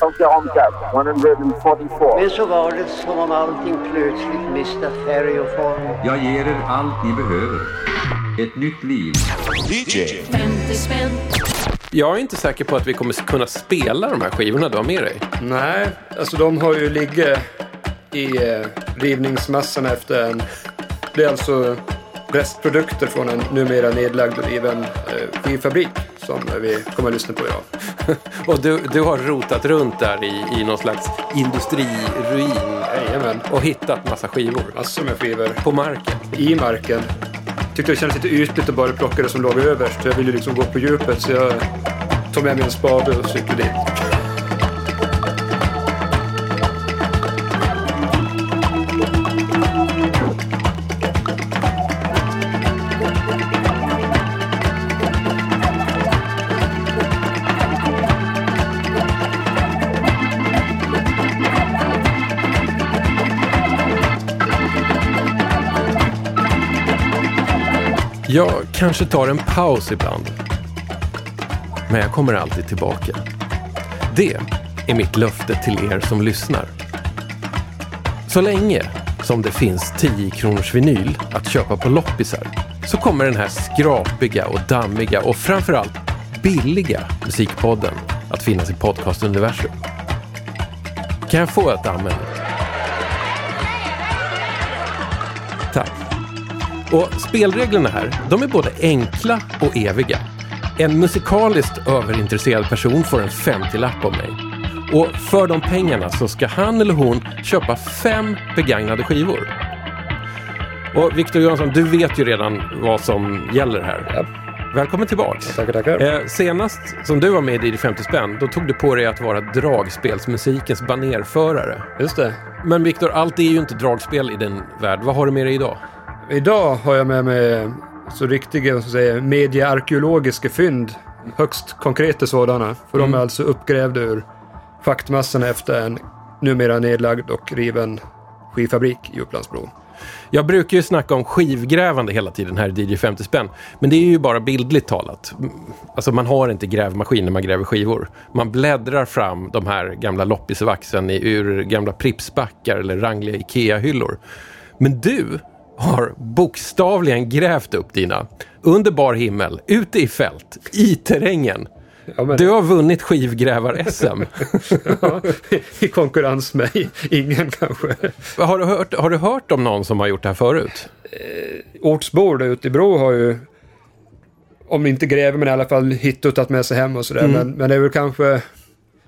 144, 144. Men så var det som om allting plötsligt miste färg och form. Jag ger er allt ni behöver. Ett nytt liv. DJ. 50 spänn. Jag är inte säker på att vi kommer kunna spela de här skivorna du har med dig. Nej, alltså de har ju ligger i eh, rivningsmassan efter en... Det är alltså restprodukter från en numera nedlagd och riven eh, skivfabrik som vi kommer att lyssna på idag. Och du, du har rotat runt där i, i någon slags industriruin Jajamän, och hittat massa skivor massor med skivor på marken. i marken. Tyckte det kändes lite ytligt att bara plocka det som låg överst. Jag ville liksom gå på djupet så jag tog med mig en spade och cyklade dit. Jag kanske tar en paus ibland. Men jag kommer alltid tillbaka. Det är mitt löfte till er som lyssnar. Så länge som det finns 10 kronors vinyl att köpa på loppisar så kommer den här skrapiga och dammiga och framförallt billiga musikpodden att finnas i podcastuniversum. Kan jag få ett amen? Och spelreglerna här, de är både enkla och eviga. En musikaliskt överintresserad person får en 50-lapp av mig. Och för de pengarna så ska han eller hon köpa fem begagnade skivor. Och Victor Johansson, du vet ju redan vad som gäller här. Ja. Välkommen tillbaks. Tackar, tackar. Eh, senast som du var med i 50 spänn, då tog du på dig att vara dragspelsmusikens banerförare. Just det. Men Victor, allt är ju inte dragspel i din värld. Vad har du med dig idag? Idag har jag med mig så riktiga vad ska säga, mediearkeologiska fynd. Högst konkreta sådana. För de är alltså uppgrävda ur schaktmassorna efter en numera nedlagd och riven skivfabrik i Upplandsbro. Jag brukar ju snacka om skivgrävande hela tiden här i DJ 50 spänn. Men det är ju bara bildligt talat. Mm, Alltså man har inte grävmaskin när man gräver skivor. Man bläddrar fram de här gamla loppisvaxen ur gamla Pripsbackar eller rangliga Ikea-hyllor. Men du har bokstavligen grävt upp dina under bar himmel, ute i fält, i terrängen. Ja, men, Du har vunnit skivgrävar-SM. ja, I konkurrens med ingen kanske. har, du hört, har du hört om någon som har gjort det här förut? Ortsbor där ute i Bro har ju, om inte gräver men i alla fall hittat med sig hem och sådär. Mm. Men, men det är väl kanske,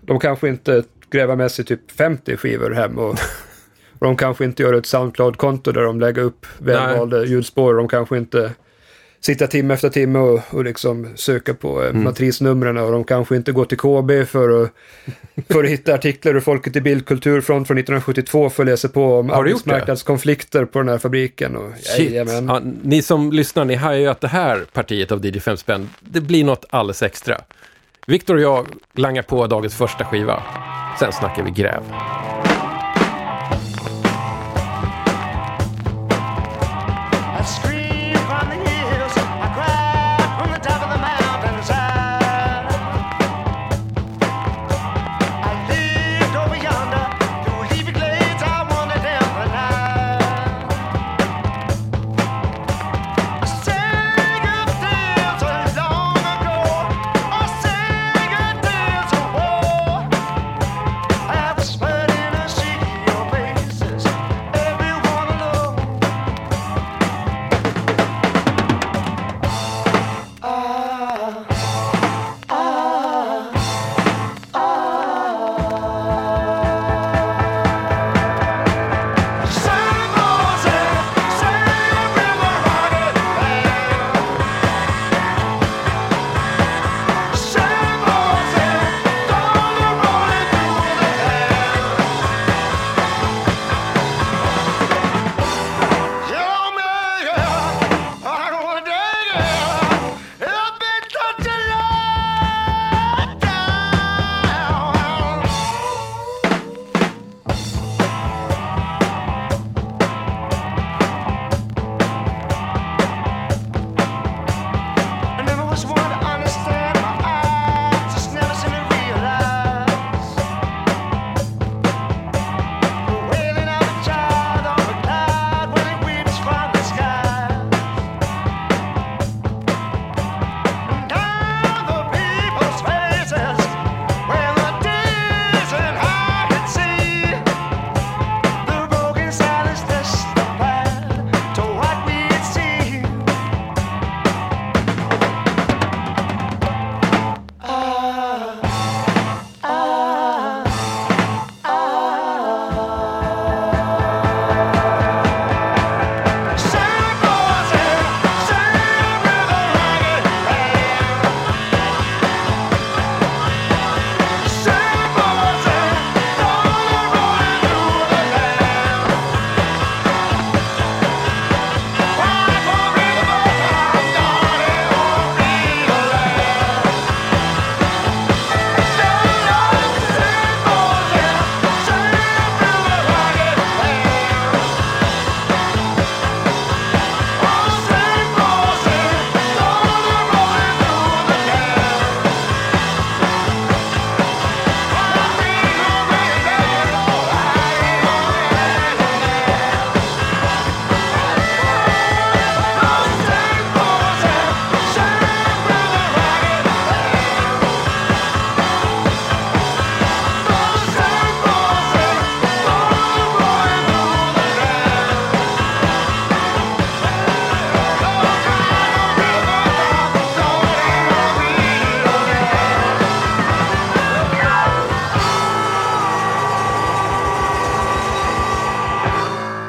de kanske inte gräver med sig typ 50 skivor hem och, och de kanske inte gör ett Soundcloud-konto där de lägger upp välvalda ljudspår. De kanske inte sitter timme efter timme och, och liksom söker på Mm. eh, matrisnumren och de kanske inte går till KB för att, för att hitta artiklar ur Folket i Bildkulturfront från 1972 för att läsa på om arbetsmarknadskonflikter på den här fabriken. Och. Ja, ni som lyssnar, ni hör ju att det här partiet av DJ 5 spänn, det blir något alldeles extra. Viktor och jag langar på dagens första skiva. Sen snackar vi gräv.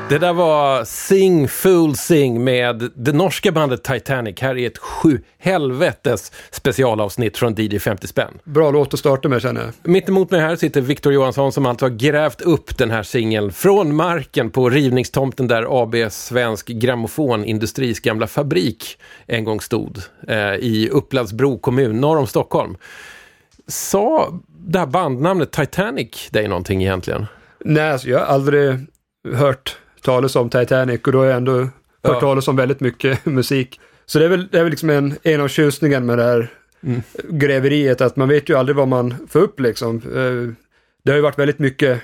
Det där var Sing Fool Sing med det norska bandet Titanic. Här är ett sju helvetes specialavsnitt från DJ 50 spänn. Bra låt att starta med känner jag. Mitt emot mig här sitter Victor Johansson som alltså har grävt upp den här singeln från marken på rivningstomten där AB Svensk Grammofonindustris gamla fabrik en gång stod eh, i Upplandsbro kommun norr om Stockholm. Sa det här bandnamnet Titanic dig någonting egentligen? Nej, alltså, jag har aldrig hört talas om Titanic och då har jag ändå hört Ja. talas om väldigt mycket musik. Så det är väl, det är väl liksom en, en av tjusningen med det här Mm. gräveriet, att man vet ju aldrig vad man får upp liksom. Eh, Det har ju varit väldigt mycket,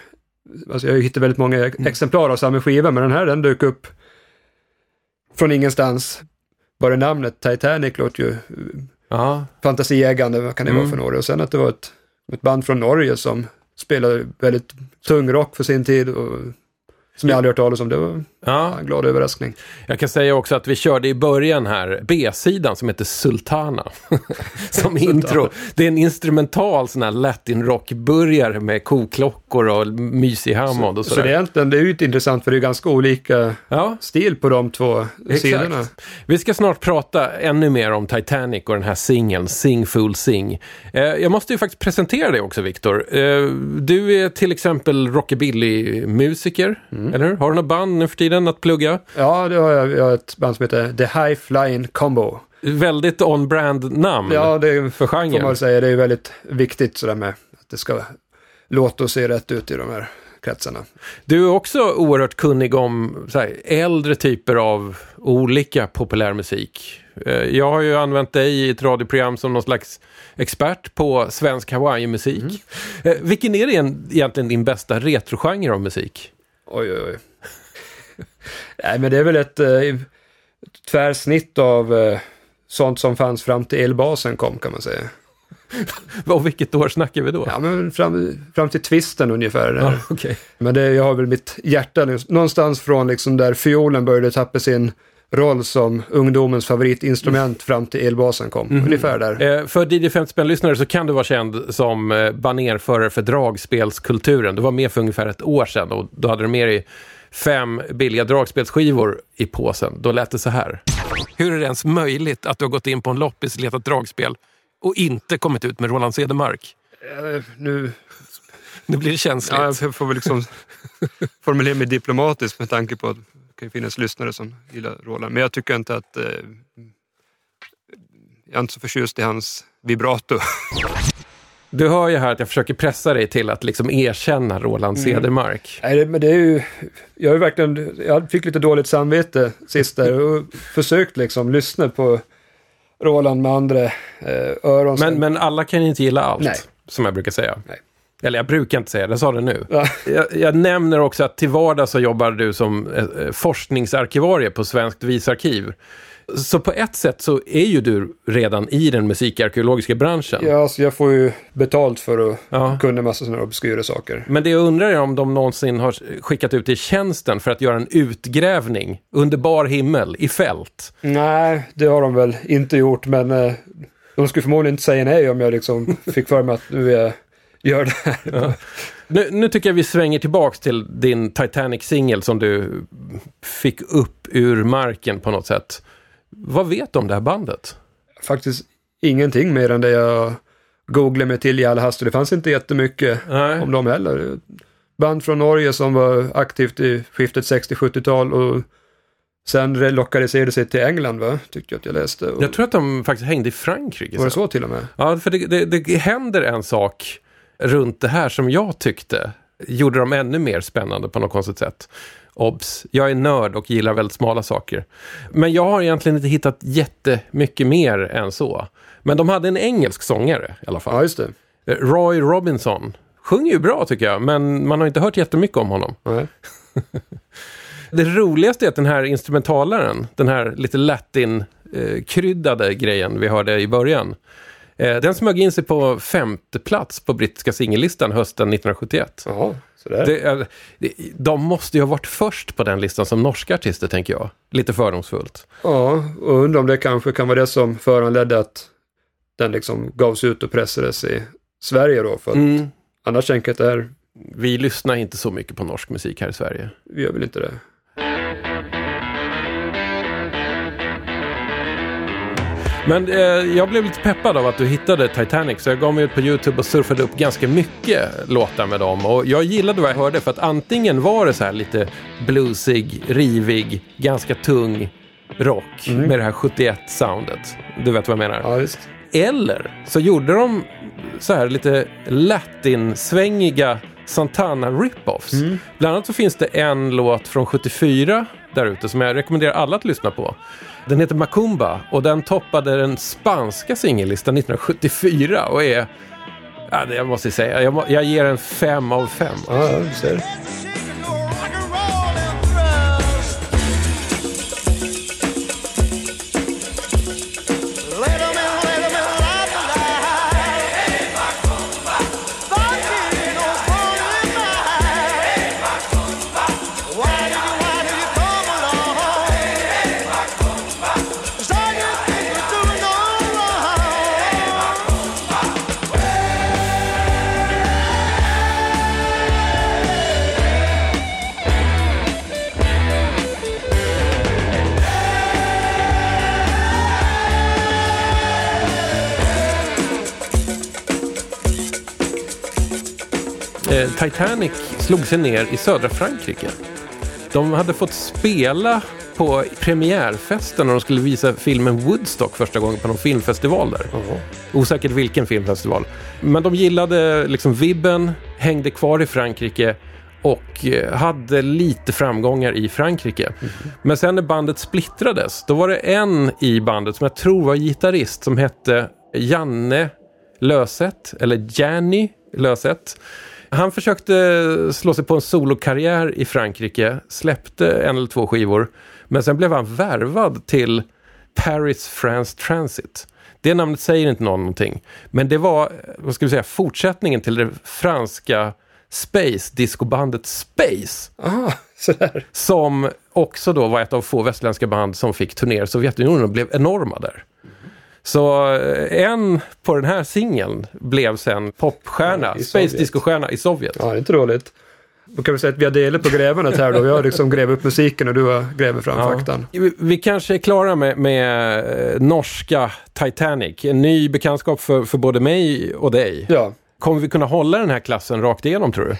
alltså jag har ju hittat väldigt många Mm. exemplar av samma skiva, men den här den dök upp från ingenstans. Bara namnet Titanic låter ju Ja, fantasieggande, vad kan det vara Mm. för några? Och sen att det var ett, ett band från Norge som spelade väldigt tung rock för sin tid och som jag aldrig hört talas om. Det var ja. glad överraskning. Jag kan säga också att vi körde i början här B-sidan som heter Sultana. som intro. Det är en instrumental sån här latin-rock-burgare med koklockor och mysig Hammond och Så det är sådär. egentligen, det är ju intressant för det är ganska olika Ja, stil på de två sidorna. exakt. Vi ska snart prata ännu mer om Titanic och den här singeln, Sing Fool Sing. Eh, jag måste ju faktiskt presentera dig också, Viktor. Eh, du är till exempel rockabilly-musiker, Mm. eller hur? Har du något band nu för tiden att plugga? Ja, det har jag, jag har ett band som heter The High Flying Combo. Väldigt on-brand namn Ja, det är, för får man genren. säga, det är väldigt viktigt sådär med att det ska låta och se rätt ut i de här kretsarna. Du är också oerhört kunnig om här, äldre typer av olika populärmusik. Eh, Jag har ju använt dig i ett radioprogram som någon slags expert på svensk Hawaii-musik. Eh, Vilken är det egentligen din bästa retrogenre av musik? Oj, oj, oj. Nej, men det är väl ett eh, tvärsnitt av eh, sånt som fanns fram till elbasen kom kan man säga. Och vilket år snackar vi då? Ja, men fram, fram till twisten ungefär. Där. Ja, okej. Men det, jag har väl mitt hjärta någonstans från liksom där fiolen började tappa sin roll som ungdomens favoritinstrument fram till elbasen kom. Ungefär där. Eh, För DJ 50 spänn-lyssnare så kan du vara känd som eh, banerförare för dragspelskulturen. Du var med för ungefär ett år sedan och då hade du med dig fem billiga dragspelsskivor i påsen. Då lät det så här. Hur är det ens möjligt att du har gått in på en loppis, letat dragspel och inte kommit ut med Roland Cedermark? Eh, nu, Nu blir det känsligt. ja, jag får väl liksom formulera mig diplomatiskt med tanke på att det kan finnas lyssnare som gillar Roland. Men jag tycker inte att... Eh, jag är inte så förtjust i hans vibrato. Du hör ju här att jag försöker pressa dig till att liksom erkänna Roland Cedermark. Nej, det- men det är ju... Jag ju verkligen... Jag fick lite dåligt samvete sist där och försökt liksom lyssna på Roland med andra eh, öron. Men, men alla kan ju inte gilla allt, Nej. som jag brukar säga. Nej. Eller jag brukar inte säga det, jag sa det nu. Ja. Jag, jag nämner också att till vardags så jobbar du som eh, eh, forskningsarkivarie på Svenskt visarkiv. Så på ett sätt så är ju du redan i den musikarkeologiska branschen. Ja, alltså jag får ju betalt för att Ja. kunna massa sådana obskyra saker. Men det jag undrar är om de någonsin har skickat ut i tjänsten för att göra en utgrävning under bar himmel i fält. Nej, det har de väl inte gjort, men eh, de skulle förmodligen inte säga nej om jag liksom fick för mig att nu jag gör det här. Nu, nu tycker jag vi svänger tillbaks till din Titanic-singel som du fick upp ur marken på något sätt. Vad vet du om det här bandet? Faktiskt ingenting mer än det jag googlade mig till i all hast och det fanns inte jättemycket Nej. om dem heller. Band från Norge som var aktivt i skiftet 60-70-tal och sen lokaliserade sig till England va? Tyckte jag att jag läste. Och Jag tror att de faktiskt hängde i Frankrike. var det så till och med? Ja, för det, det, det händer en sak runt det här som jag tyckte gjorde dem ännu mer spännande på något konstigt sätt. Obs, jag är nörd och gillar väldigt smala saker. Men jag har egentligen inte hittat jättemycket mer än så. Men de hade en engelsk sångare i alla fall. Ja, just det. Roy Robinson. Sjunger ju bra tycker jag, men man har inte hört jättemycket om honom. Nej. Det roligaste är att den här instrumentalaren, den här lite latin-kryddade grejen vi hörde i början, eh, den smög in sig på femte plats på brittiska singellistan hösten 1971. Jaha, det- de måste ju ha varit först på den listan som norska artister, tänker jag. Lite fördomsfullt. Ja, och undrar om det kanske kan vara det som föranledde att den liksom gavs ut och pressades i Sverige då. För att Mm. annars tänker jag att det här, Vi lyssnar inte så mycket på norsk musik här i Sverige. vi gör väl inte det. Men eh, jag blev lite peppad av att du hittade Titanic så jag gav mig ut på YouTube och surfade upp ganska mycket låtar med dem. Och jag gillade vad jag hörde för att antingen var det så här lite bluesig, rivig, ganska tung rock med det här 71-soundet. Du vet vad jag menar? Ja. Eller så gjorde de så här lite latin-svängiga Santana rip-offs. Bland annat så finns det en låt från 74 där ute som jag rekommenderar alla att lyssna på. Den heter Macumba och den toppade den spanska singellistan 1974 och är, ja, det jag måste säga, jag, jag ger en fem av fem. Ja, Eh, Titanic slog sig ner i södra Frankrike. De hade fått spela på premiärfesten när de skulle visa filmen Woodstock första gången på någon filmfestival där. Osäkert vilken filmfestival. Men de gillade liksom vibben, hängde kvar i Frankrike och eh, hade lite framgångar i Frankrike. Men sen när bandet splittrades, då var det en i bandet som jag tror var gitarrist som hette Janne Löset, eller Janny Löset. Han försökte slå sig på en solokarriär i Frankrike, släppte en eller två skivor, men sen blev han värvad till Paris France Transit. Det namnet säger inte någon någonting, men det var, vad ska vi säga, fortsättningen till det franska Space, discobandet Space, Aha, sådär. som också då var ett av få västländska band som fick turnera i Sovjetunionen och blev enorma där. Så eh, en på den här singeln blev sen popstjärna, Ja, Space. Disco-stjärna i Sovjet. Ja, det är inte dåligt. Då kan vi säga att vi har delat på grävandet här då. Jag har liksom grävt upp musiken och du har grävt fram Ja. faktan. Vi, kanske är klara med, med eh, norska Titanic. En ny bekantskap för, för både mig och dig. Ja. Kommer vi kunna hålla den här klassen rakt igenom tror du?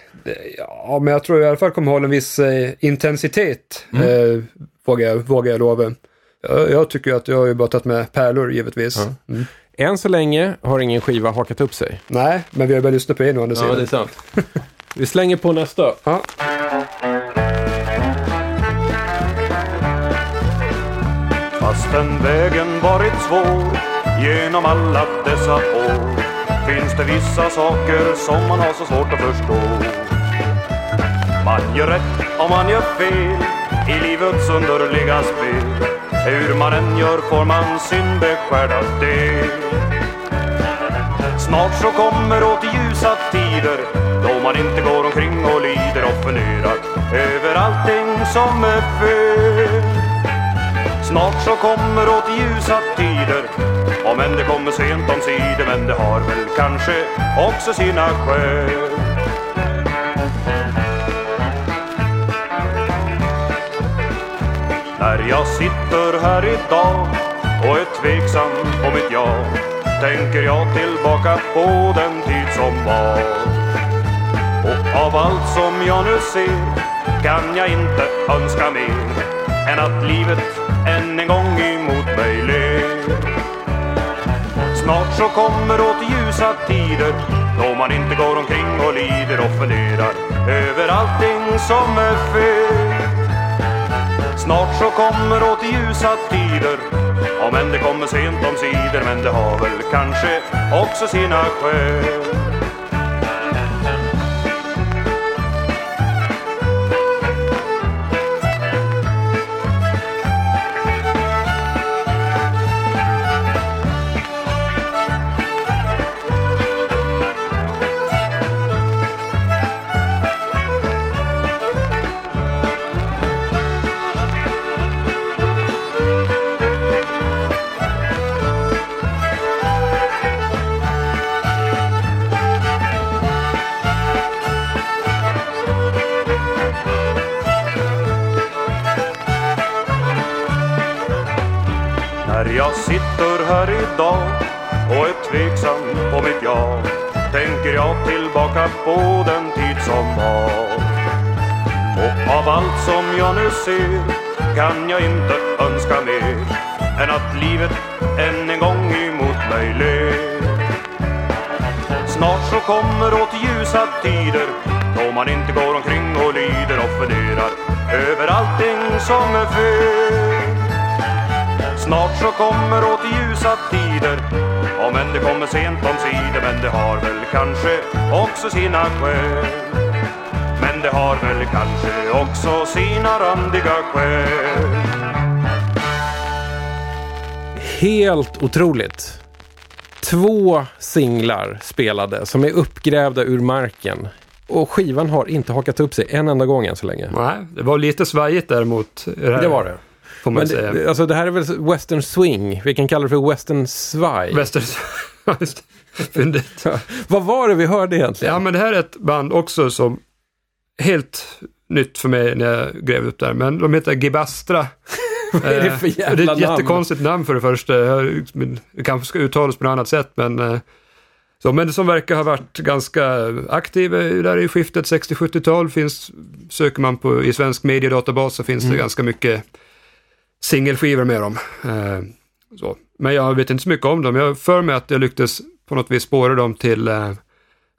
ja, men jag tror i alla fall kommer hålla en viss eh, intensitet. Eh, vågar, jag, vågar jag lova. Jag, jag tycker att jag har ju bara tagit med pärlor givetvis. Mm. Än så länge har ingen skiva hakat upp sig. Nej, men vi har bara lyssnat på en å andra sidan. sant. vi slänger på nästa. Ja. Fastän vägen varit svår genom alla dessa år finns det vissa saker som man har så svårt att förstå. Man gör rätt och man gör fel i livets underliga spel. Hur man än gör får man sin beskärda del. Snart så kommer åter ljusa tider då man inte går omkring och lider och funderar över allting som är fel. Snart så kommer åter ljusa tider Om än det kommer sent om sidor Men det har väl kanske också sina skäl När jag sitter här idag och är tveksam på mitt ja Tänker jag tillbaka på den tid som var och av allt som jag nu ser kan jag inte önska mer än att livet än en gång emot mig ler. Snart så kommer åt ljusa tider då man inte går omkring och lider och funderar över allting som är fel. Snart så kommer åter ljusa tider om än det kommer sent om sidor men det har väl kanske också sina skäl. Dag och är tveksam på mitt ja. Tänker jag tillbaka på den tid som var. Och av allt som jag nu ser kan jag inte önska mer Än att livet än en gång emot mig ler. Snart så kommer åt ljusa tider Då man inte går omkring och lider och funderar Över allting som är fel. Snart så kommer åt ljusa tider Om än det kommer sent om sidor Men det har väl kanske också sina skäl Men det har väl kanske också sina randiga skäl Helt otroligt. Två singlar spelade som är uppgrävda ur marken. Och skivan har inte hakat upp sig en enda gång än så länge. Nej, det var lite svajigt däremot. här, Det var det. Får man Men säga. det, alltså det här är väl western swing. Vi kan kalla det för western svaj. Det. Fyndigt. Vad var det vi hörde egentligen? Ja, men det här är ett band också som helt nytt för mig när jag grävde upp där. Men de heter Gibastra. Vad är det för Eh, jävla Det är ett namn? jättekonstigt namn för det första. Det kanske ska uttalas på något annat sätt, men eh, så, men som verkar ha varit ganska aktiv där i skiftet 60-70-tal. Finns, söker man på, i svensk mediedatabas så finns Mm. det ganska mycket singelskivor med dem. Eh, så. Men jag vet inte så mycket om dem. Jag för mig att jag lyckades på något vis spåra dem till eh,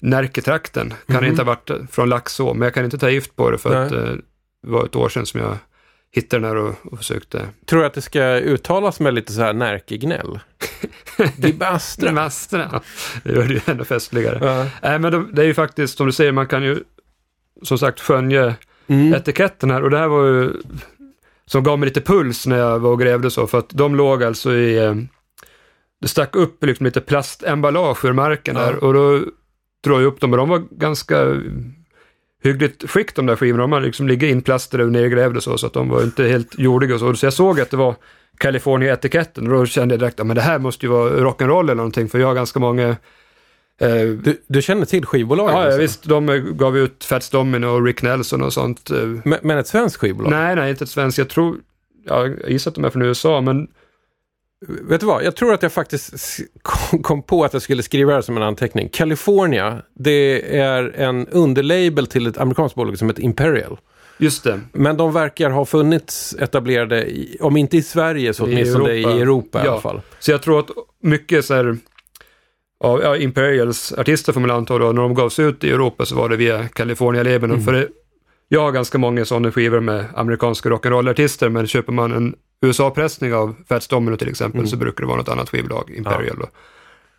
Närketrakten. Kan inte ha varit eh, från Laxå, men jag kan inte ta gift på det för. Nej. att eh, det var ett år sedan som jag hittade den här och, och försökte Tror du att det ska uttalas med lite så här närkegnäll? Gibastra. Masterna. Det gör det ju ännu festligare. Ja. Nej, men de, det är ju faktiskt, som du säger, man kan ju som sagt skönja Mm. etiketten här och det här var ju som gav mig lite puls när jag var och grävde så för att de låg alltså i eh, det stack upp liksom lite plastemballage ur marken Ja. där och då drog jag upp dem och de var ganska hyggligt skick de där skivorna. De hade liksom ligger inplastade och nergrävda så, så att de var inte helt jordiga och så. Så jag såg att det var California-etiketten och då kände jag direkt att men det här måste ju vara rock'n'roll eller någonting för jag har ganska många Du, du känner till skivbolaget? Ja, alltså? visst. De eh, gav ut Fats Domino och Rick Nelson och sånt. eh. Men, men ett svenskt skivbolag? Nej, nej, inte ett svenskt. Jag tror, ja, jag gissar att de är från USA, men Vet du vad? Jag tror att jag faktiskt kom, på att jag skulle skriva det här som en anteckning. California, det är en underlabel till ett amerikanskt bolag som heter Imperial. just det. Men de verkar ha funnits etablerade, i, om inte i Sverige så I åtminstone Europa. i Europa i Ja. alla fall. Så jag tror att mycket så här, av ja, Imperials artister får man anta då, när de gavs ut i Europa så var det via California-labeln. Mm. För det, jag har ganska många sådana skivor med amerikanska rock'n'roll-artister, men köper man en USA-pressning av Fats Domino till exempel Mm. så brukar det vara något annat skivbolag, Imperial. Då.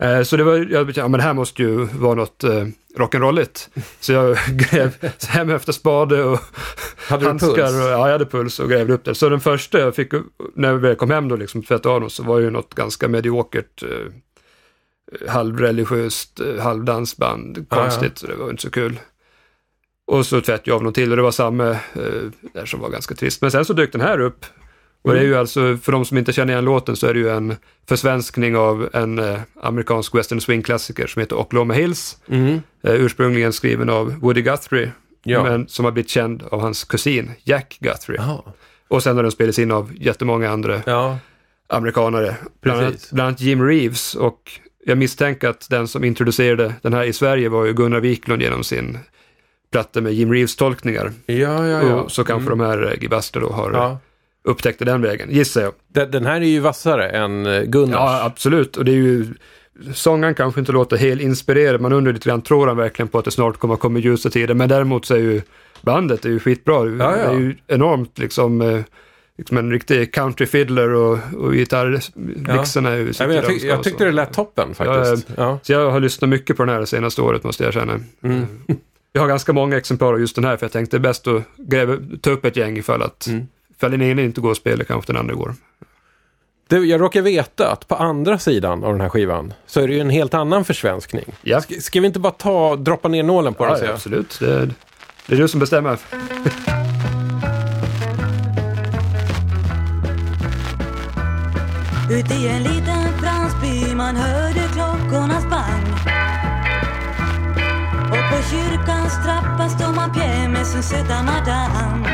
Eh, Så det var, jag ja men det här måste ju vara något eh, rock'n'rolligt. Så jag gräv hem efter spade och Hade handskar. puls? Och, ja, jag hade puls och grävde upp det. Så den första jag fick, när vi kom hem då, liksom tvättade av dem, så var ju något ganska mediokert, eh, halvreligiöst, eh, halvdansband, konstigt, så det var inte så kul. Och så tvättade jag av något till och det var samma eh, där som var ganska trist. Men sen så dök den här upp. Och det är ju alltså, för de som inte känner igen låten så är det ju en försvenskning av en eh, amerikansk western swing-klassiker som heter Oklahoma Hills. Mm. Eh, ursprungligen skriven av Woody Guthrie, Ja. men som har blivit känd av hans kusin Jack Guthrie. Jaha. Och sen har den spelats in av jättemånga andra Ja. amerikanare. Bland annat, bland annat Jim Reeves och jag misstänker att den som introducerade den här i Sverige var ju Gunnar Wiklund genom sin platta med Jim Reeves tolkningar. Ja, ja, ja. Och så kanske de här eh, Gibasta då har ja. upptäckt den vägen, gissar jag. Den, den här är ju vassare än eh, Gunnars. Ja, absolut. Och det är ju, sången kanske inte låter helt inspirerad, man undrar lite grann, tror han verkligen på att det snart kommer att komma ljusa tider? Men däremot så är ju bandet är ju skitbra. ja. Det är ju enormt liksom, eh, liksom en riktig country fiddler och, och ju Ja, men jag, tyck, jag tyckte det lät toppen faktiskt. Ja, Så jag har lyssnat mycket på den här det senaste året måste jag känna. Mm. Jag har ganska många exemplar av just den här för jag tänkte det är bäst att gräva, ta upp ett gäng ifall att Mm. ifall den ena inte går att spela kanske den andra går. Du, jag råkar veta att på andra sidan av den här skivan så är det ju en helt annan försvenskning. Ja, Ska, ska vi inte bara ta, droppa ner nålen på den? ja, så ja jag- absolut. Det, det är du som bestämmer. Ut i en liten fransk by man hörde klockornas bang Och på kyrkans trappa står man pjä med sin söta madame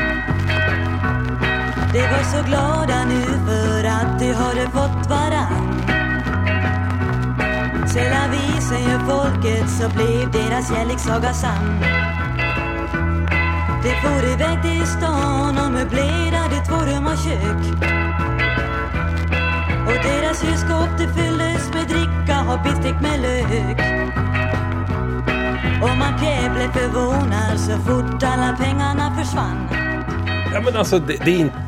De var så glada nu för att de hade fått varann. Sälla vi säger folket så blev deras kärlekssaga sann. De for iväg till stan och möblerade två rum och kök. Biftek med lök. Och man blev förvånad så fort alla pengarna försvann. Ja, men alltså det, det, är, inte,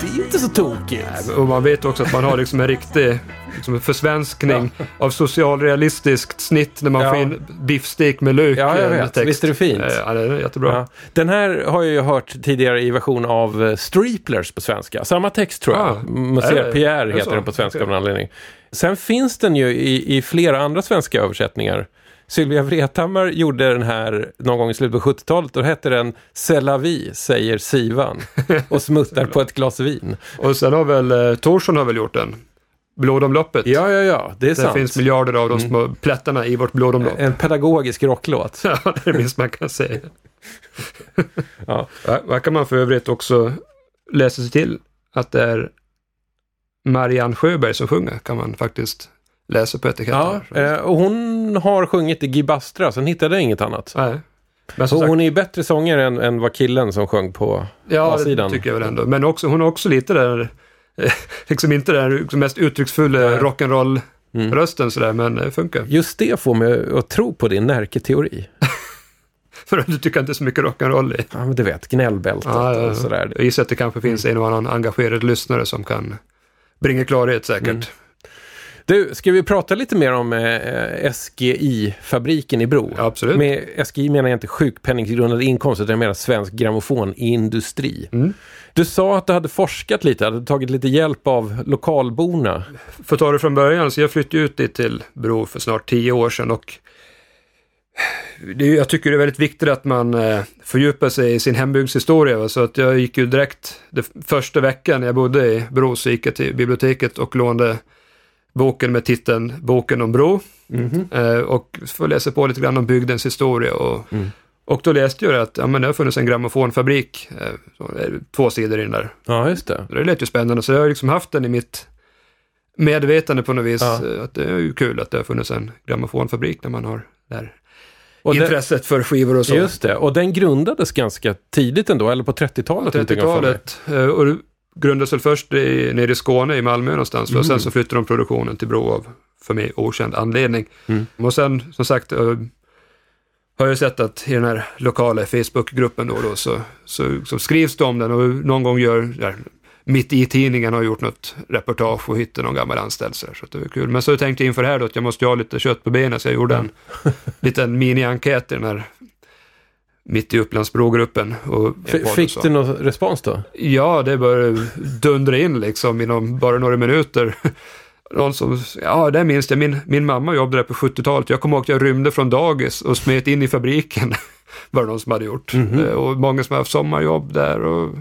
det är inte så tokigt. Och man vet också att man har liksom en riktig liksom en försvenskning av socialrealistiskt snitt när man Ja. får in biffstek med lök. Ja, jag vet. text. Visst är det fint? Ja, det är jättebra. Ja. Den här har jag ju hört tidigare i version av eh, Streeplers på svenska. Samma text tror jag. Ah. Monsieur Pierre heter den på svenska av en anledning. Sen finns den ju i, i flera andra svenska översättningar. Sylvia Vrethammar gjorde den här någon gång i slutet på 70-talet. Då hette den Sellavi, säger Sivan. Och smuttar på ett glas vin. Och sen har väl eh, Torsson har väl gjort den. Blodomloppet. Ja, ja, ja. Det är Det sant. finns miljarder av de små plättarna i vårt blodomlopp. En pedagogisk rocklåt. Ja, det är det minst man kan säga. Ja, Här kan man för övrigt också läsa sig till att det är Marianne Sjöberg som sjunger, kan man faktiskt läsa på etiketten. Ja, eh, och hon har sjungit i Gibastra, sen hittade jag inget annat. Nej. Men sagt, hon är ju bättre sångare än, än vad killen som sjöng på ja, A-sidan. det tycker jag väl ändå. Men också, hon har också lite där, eh, liksom inte den liksom mest uttrycksfulla Nej. rock'n'roll-rösten sådär, men det funkar. Just det får mig att tro på din Närke-teori. För att du tycker inte så mycket rock'n'roll i. Ja, men du vet, gnällbältet Ja, ja, och sådär. Jag gissar att det kanske finns en och annan engagerad lyssnare som kan bringa klarhet säkert. Mm. Du, ska vi prata lite mer om eh, SGI-fabriken i Bro? Absolut. Med SGI menar jag inte sjukpenninggrundande inkomst, utan jag menar svensk grammofonindustri. Mm. Du sa att du hade forskat lite, hade tagit lite hjälp av lokalborna. För att ta det från början, så jag flyttade ut dit till Bro för snart tio år sedan och det, jag tycker det är väldigt viktigt att man eh, fördjupar sig i sin hembygdshistoria. Så att jag gick ju direkt, det första veckan jag bodde i Bro så gick jag till biblioteket och lånade boken med titeln Boken om Bro. Eh, och får läsa på lite grann om bygdens historia. Och, och då läste jag att ja, men det har funnits en grammofonfabrik, eh, två sidor in där. Ja, just det. Det lät ju spännande, så jag har liksom haft den i mitt medvetande på något vis. Ja. Att det är ju kul att det har funnits en grammofonfabrik när man har det Och det- intresset för skivor och så. Just det, och den grundades ganska tidigt ändå, eller på 30-talet? någonting har jag för mig. 30-talet. eh, Och det grundades väl först i, nere i Skåne, i Malmö någonstans. Och Mm. sen så flyttade de produktionen till Bro av, för mig, okänd anledning. Mm. Och sen, som sagt, eh, har jag sett att i den här lokala Facebookgruppen då, då så, så, så skrivs det om den och någon gång gör, mitt i tidningen har gjort något reportage och hittat någon gammal anställd så, så det var kul. Men så tänkte jag inför det här då att jag måste ha lite kött på benen så jag gjorde en liten mini-enkät i den här mitt i Upplandsbrogruppen. Fick du någon respons då? Ja, det började dundra in liksom inom bara några minuter. Någon som, ja det minns jag, min, min mamma jobbade där på 70-talet. Jag kommer ihåg att jag rymde från dagis och smet in i fabriken. var det någon som hade gjort. Mhm. Eh, Och många som har haft sommarjobb där. Och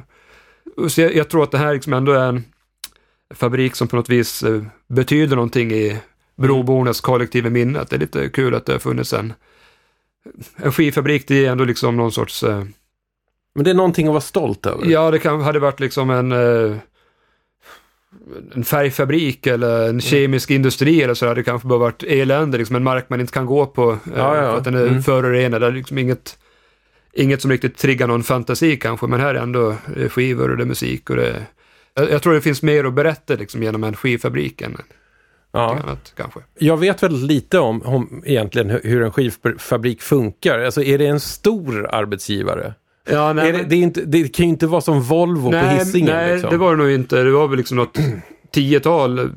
så jag, jag tror att det här liksom ändå är en fabrik som på något vis eh, betyder någonting i brobornas kollektiva minne. Det är lite kul att det har funnits en, en skivfabrik. Det är ändå liksom någon sorts eh, Men det är någonting att vara stolt över. Ja, det kan, hade varit liksom en, eh, en färgfabrik eller en kemisk industri eller så hade det kanske bara varit elände, liksom en mark man inte kan gå på. Ja, ja. För att den är Mm. förorenad. Det är liksom inget, inget som riktigt triggar någon fantasi kanske, men här är ändå eh, skivor och det är musik och det jag, jag tror det finns mer att berätta liksom genom en skivfabrik än Ja. annat kanske. Jag vet väldigt lite om, om egentligen hur- en skivfabrik funkar. Alltså är det en stor arbetsgivare? Ja, är det, det, är inte, det kan ju inte vara som Volvo på Hisingen. Nej, liksom. det var det nog inte. Det var väl liksom något tiotal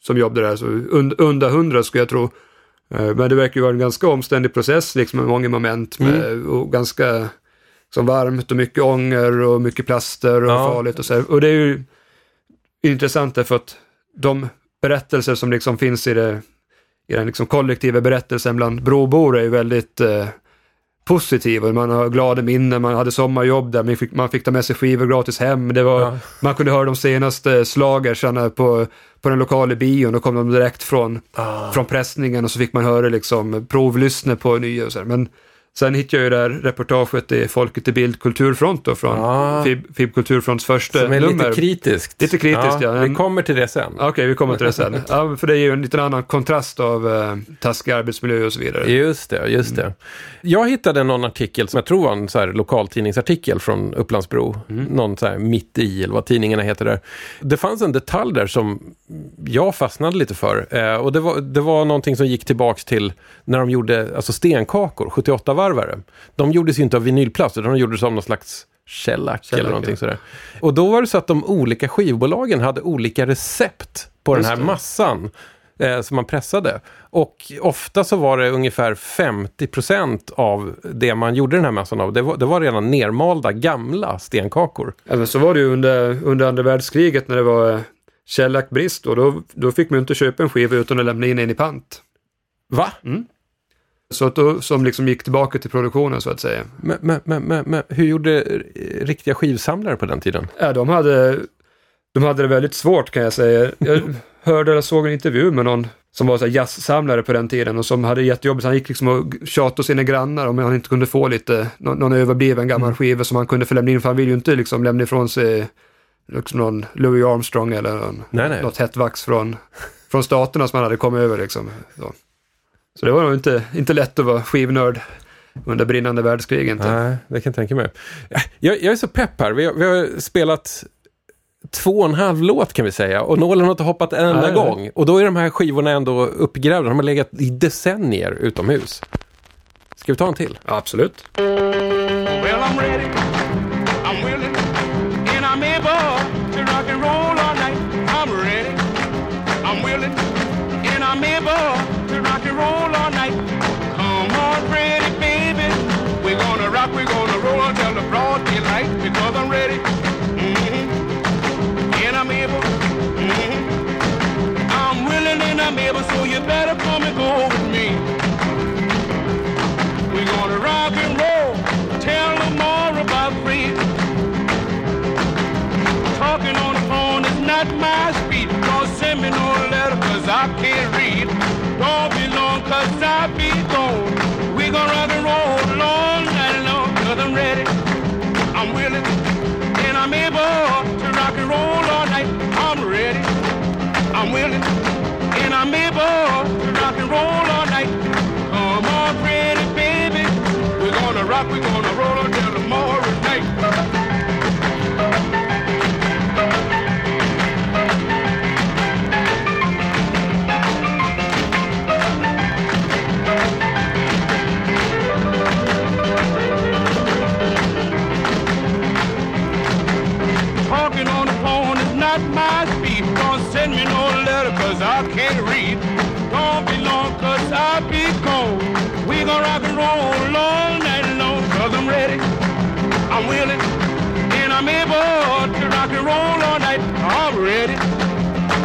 som jobbade där, så und, under hundra skulle jag tro. Eh, Men det verkar ju vara en ganska omständig process liksom med många moment med, Mm. och ganska som varmt och mycket ånger och mycket plaster och Ja. farligt och så här. Och det är ju intressant därför att de berättelser som liksom finns i, det, i den liksom kollektiva berättelsen bland brobor är ju väldigt eh, positiva. Man har glada minnen, man hade sommarjobb där, man fick, man fick ta med sig skivor gratis hem. Det var, Ja. Man kunde höra de senaste slagersarna på, på den lokala bion, då kom de direkt från, Ah. från pressningen och så fick man höra liksom provlyssna på nya och så här. Men Sen hittade jag ju det här reportaget i Folket i Bild Kulturfront då, från Ah. FIB, FIB Kulturfronts första Som är nummer. lite kritiskt. Lite kritiskt, ja. Vi kommer till det sen. Okej, vi kommer till det sen. Ja, för det är ju en liten annan kontrast av eh, taskig arbetsmiljö och så vidare. Just det, just det. Jag hittade någon artikel som jag tror var en så här lokaltidningsartikel från Upplandsbro. Någon så här mitt i, eller vad tidningarna heter där. Det fanns en detalj där som jag fastnade lite för. Eh, och det var, det var någonting som gick tillbaks till när de gjorde alltså stenkakor, 78-varvare. De gjordes ju inte av vinylplast, utan de gjordes av någon slags shellac eller någonting sådär. Och då var det så att de olika skivbolagen hade olika recept på den Just här det. massan eh, som man pressade. Och ofta så var det ungefär 50% av det man gjorde den här massan av. Det var, det var redan nermalda gamla stenkakor. Även så var det ju under, under andra världskriget när det var eh, shellackbrist och då, då fick man inte köpa en skiva utan att lämna in en i pant. Va? Så att då, som liksom gick tillbaka till produktionen så att säga. Men, men, men, men, hur gjorde riktiga skivsamlare på den tiden? Ja, de hade, de hade det väldigt svårt kan jag säga. Jag hörde eller såg en intervju med någon som var så jazzsamlare på den tiden och som hade jättejobbigt. Han gick liksom och tjatade sina grannar om han inte kunde få lite, någon, någon överbliven gammal Mm. skiva som han kunde få lämna in. För han vill ju inte liksom lämna ifrån sig liksom någon Louis Armstrong eller någon, Nej, nej. något hett vax från, från staterna som han hade kommit över liksom. Så, så det var nog inte, inte lätt att vara skivnörd under brinnande världskrig inte. Nej, det kan jag tänka mig. Jag, jag är så pepp här. Vi har, vi har spelat två och en halv låt kan vi säga. Och nålen har inte hoppat en enda gång. Och då är de här skivorna ändå uppgrävda. De har legat i decennier utomhus. Ska vi ta en till? Ja, absolut. Well, I'm ready, I'm willing, I'm so you better come and go with me. We're gonna rock and roll, tell them more about free. Talking on the phone is not my speed. Don't send me no letter cause I can't read. Don't be long cause I be gone. We gonna rock and roll all night long cause I'm ready. I'm willing and I'm able to rock and roll all night. I'm ready. I'm willing roll all night. Come on, pretty baby. We're gonna rock, we're gonna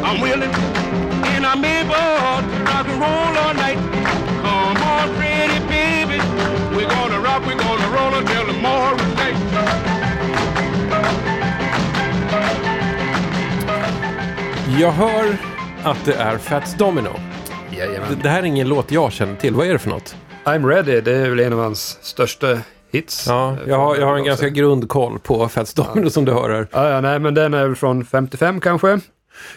I'm willing and I'm able to rock and roll all night. Come on, pretty baby. We're gonna rock, we're gonna roll until tomorrow night. Jag hör att det är Fats Domino. Det, Jajamän. det här är ingen låt jag känner till. Vad är det för något? I'm ready, det är väl en av hans största hits. Ja, jag har, jag har en ganska grundkoll på Fats Domino som du hör här. Ja, ja, nej, men den är väl från 55 kanske.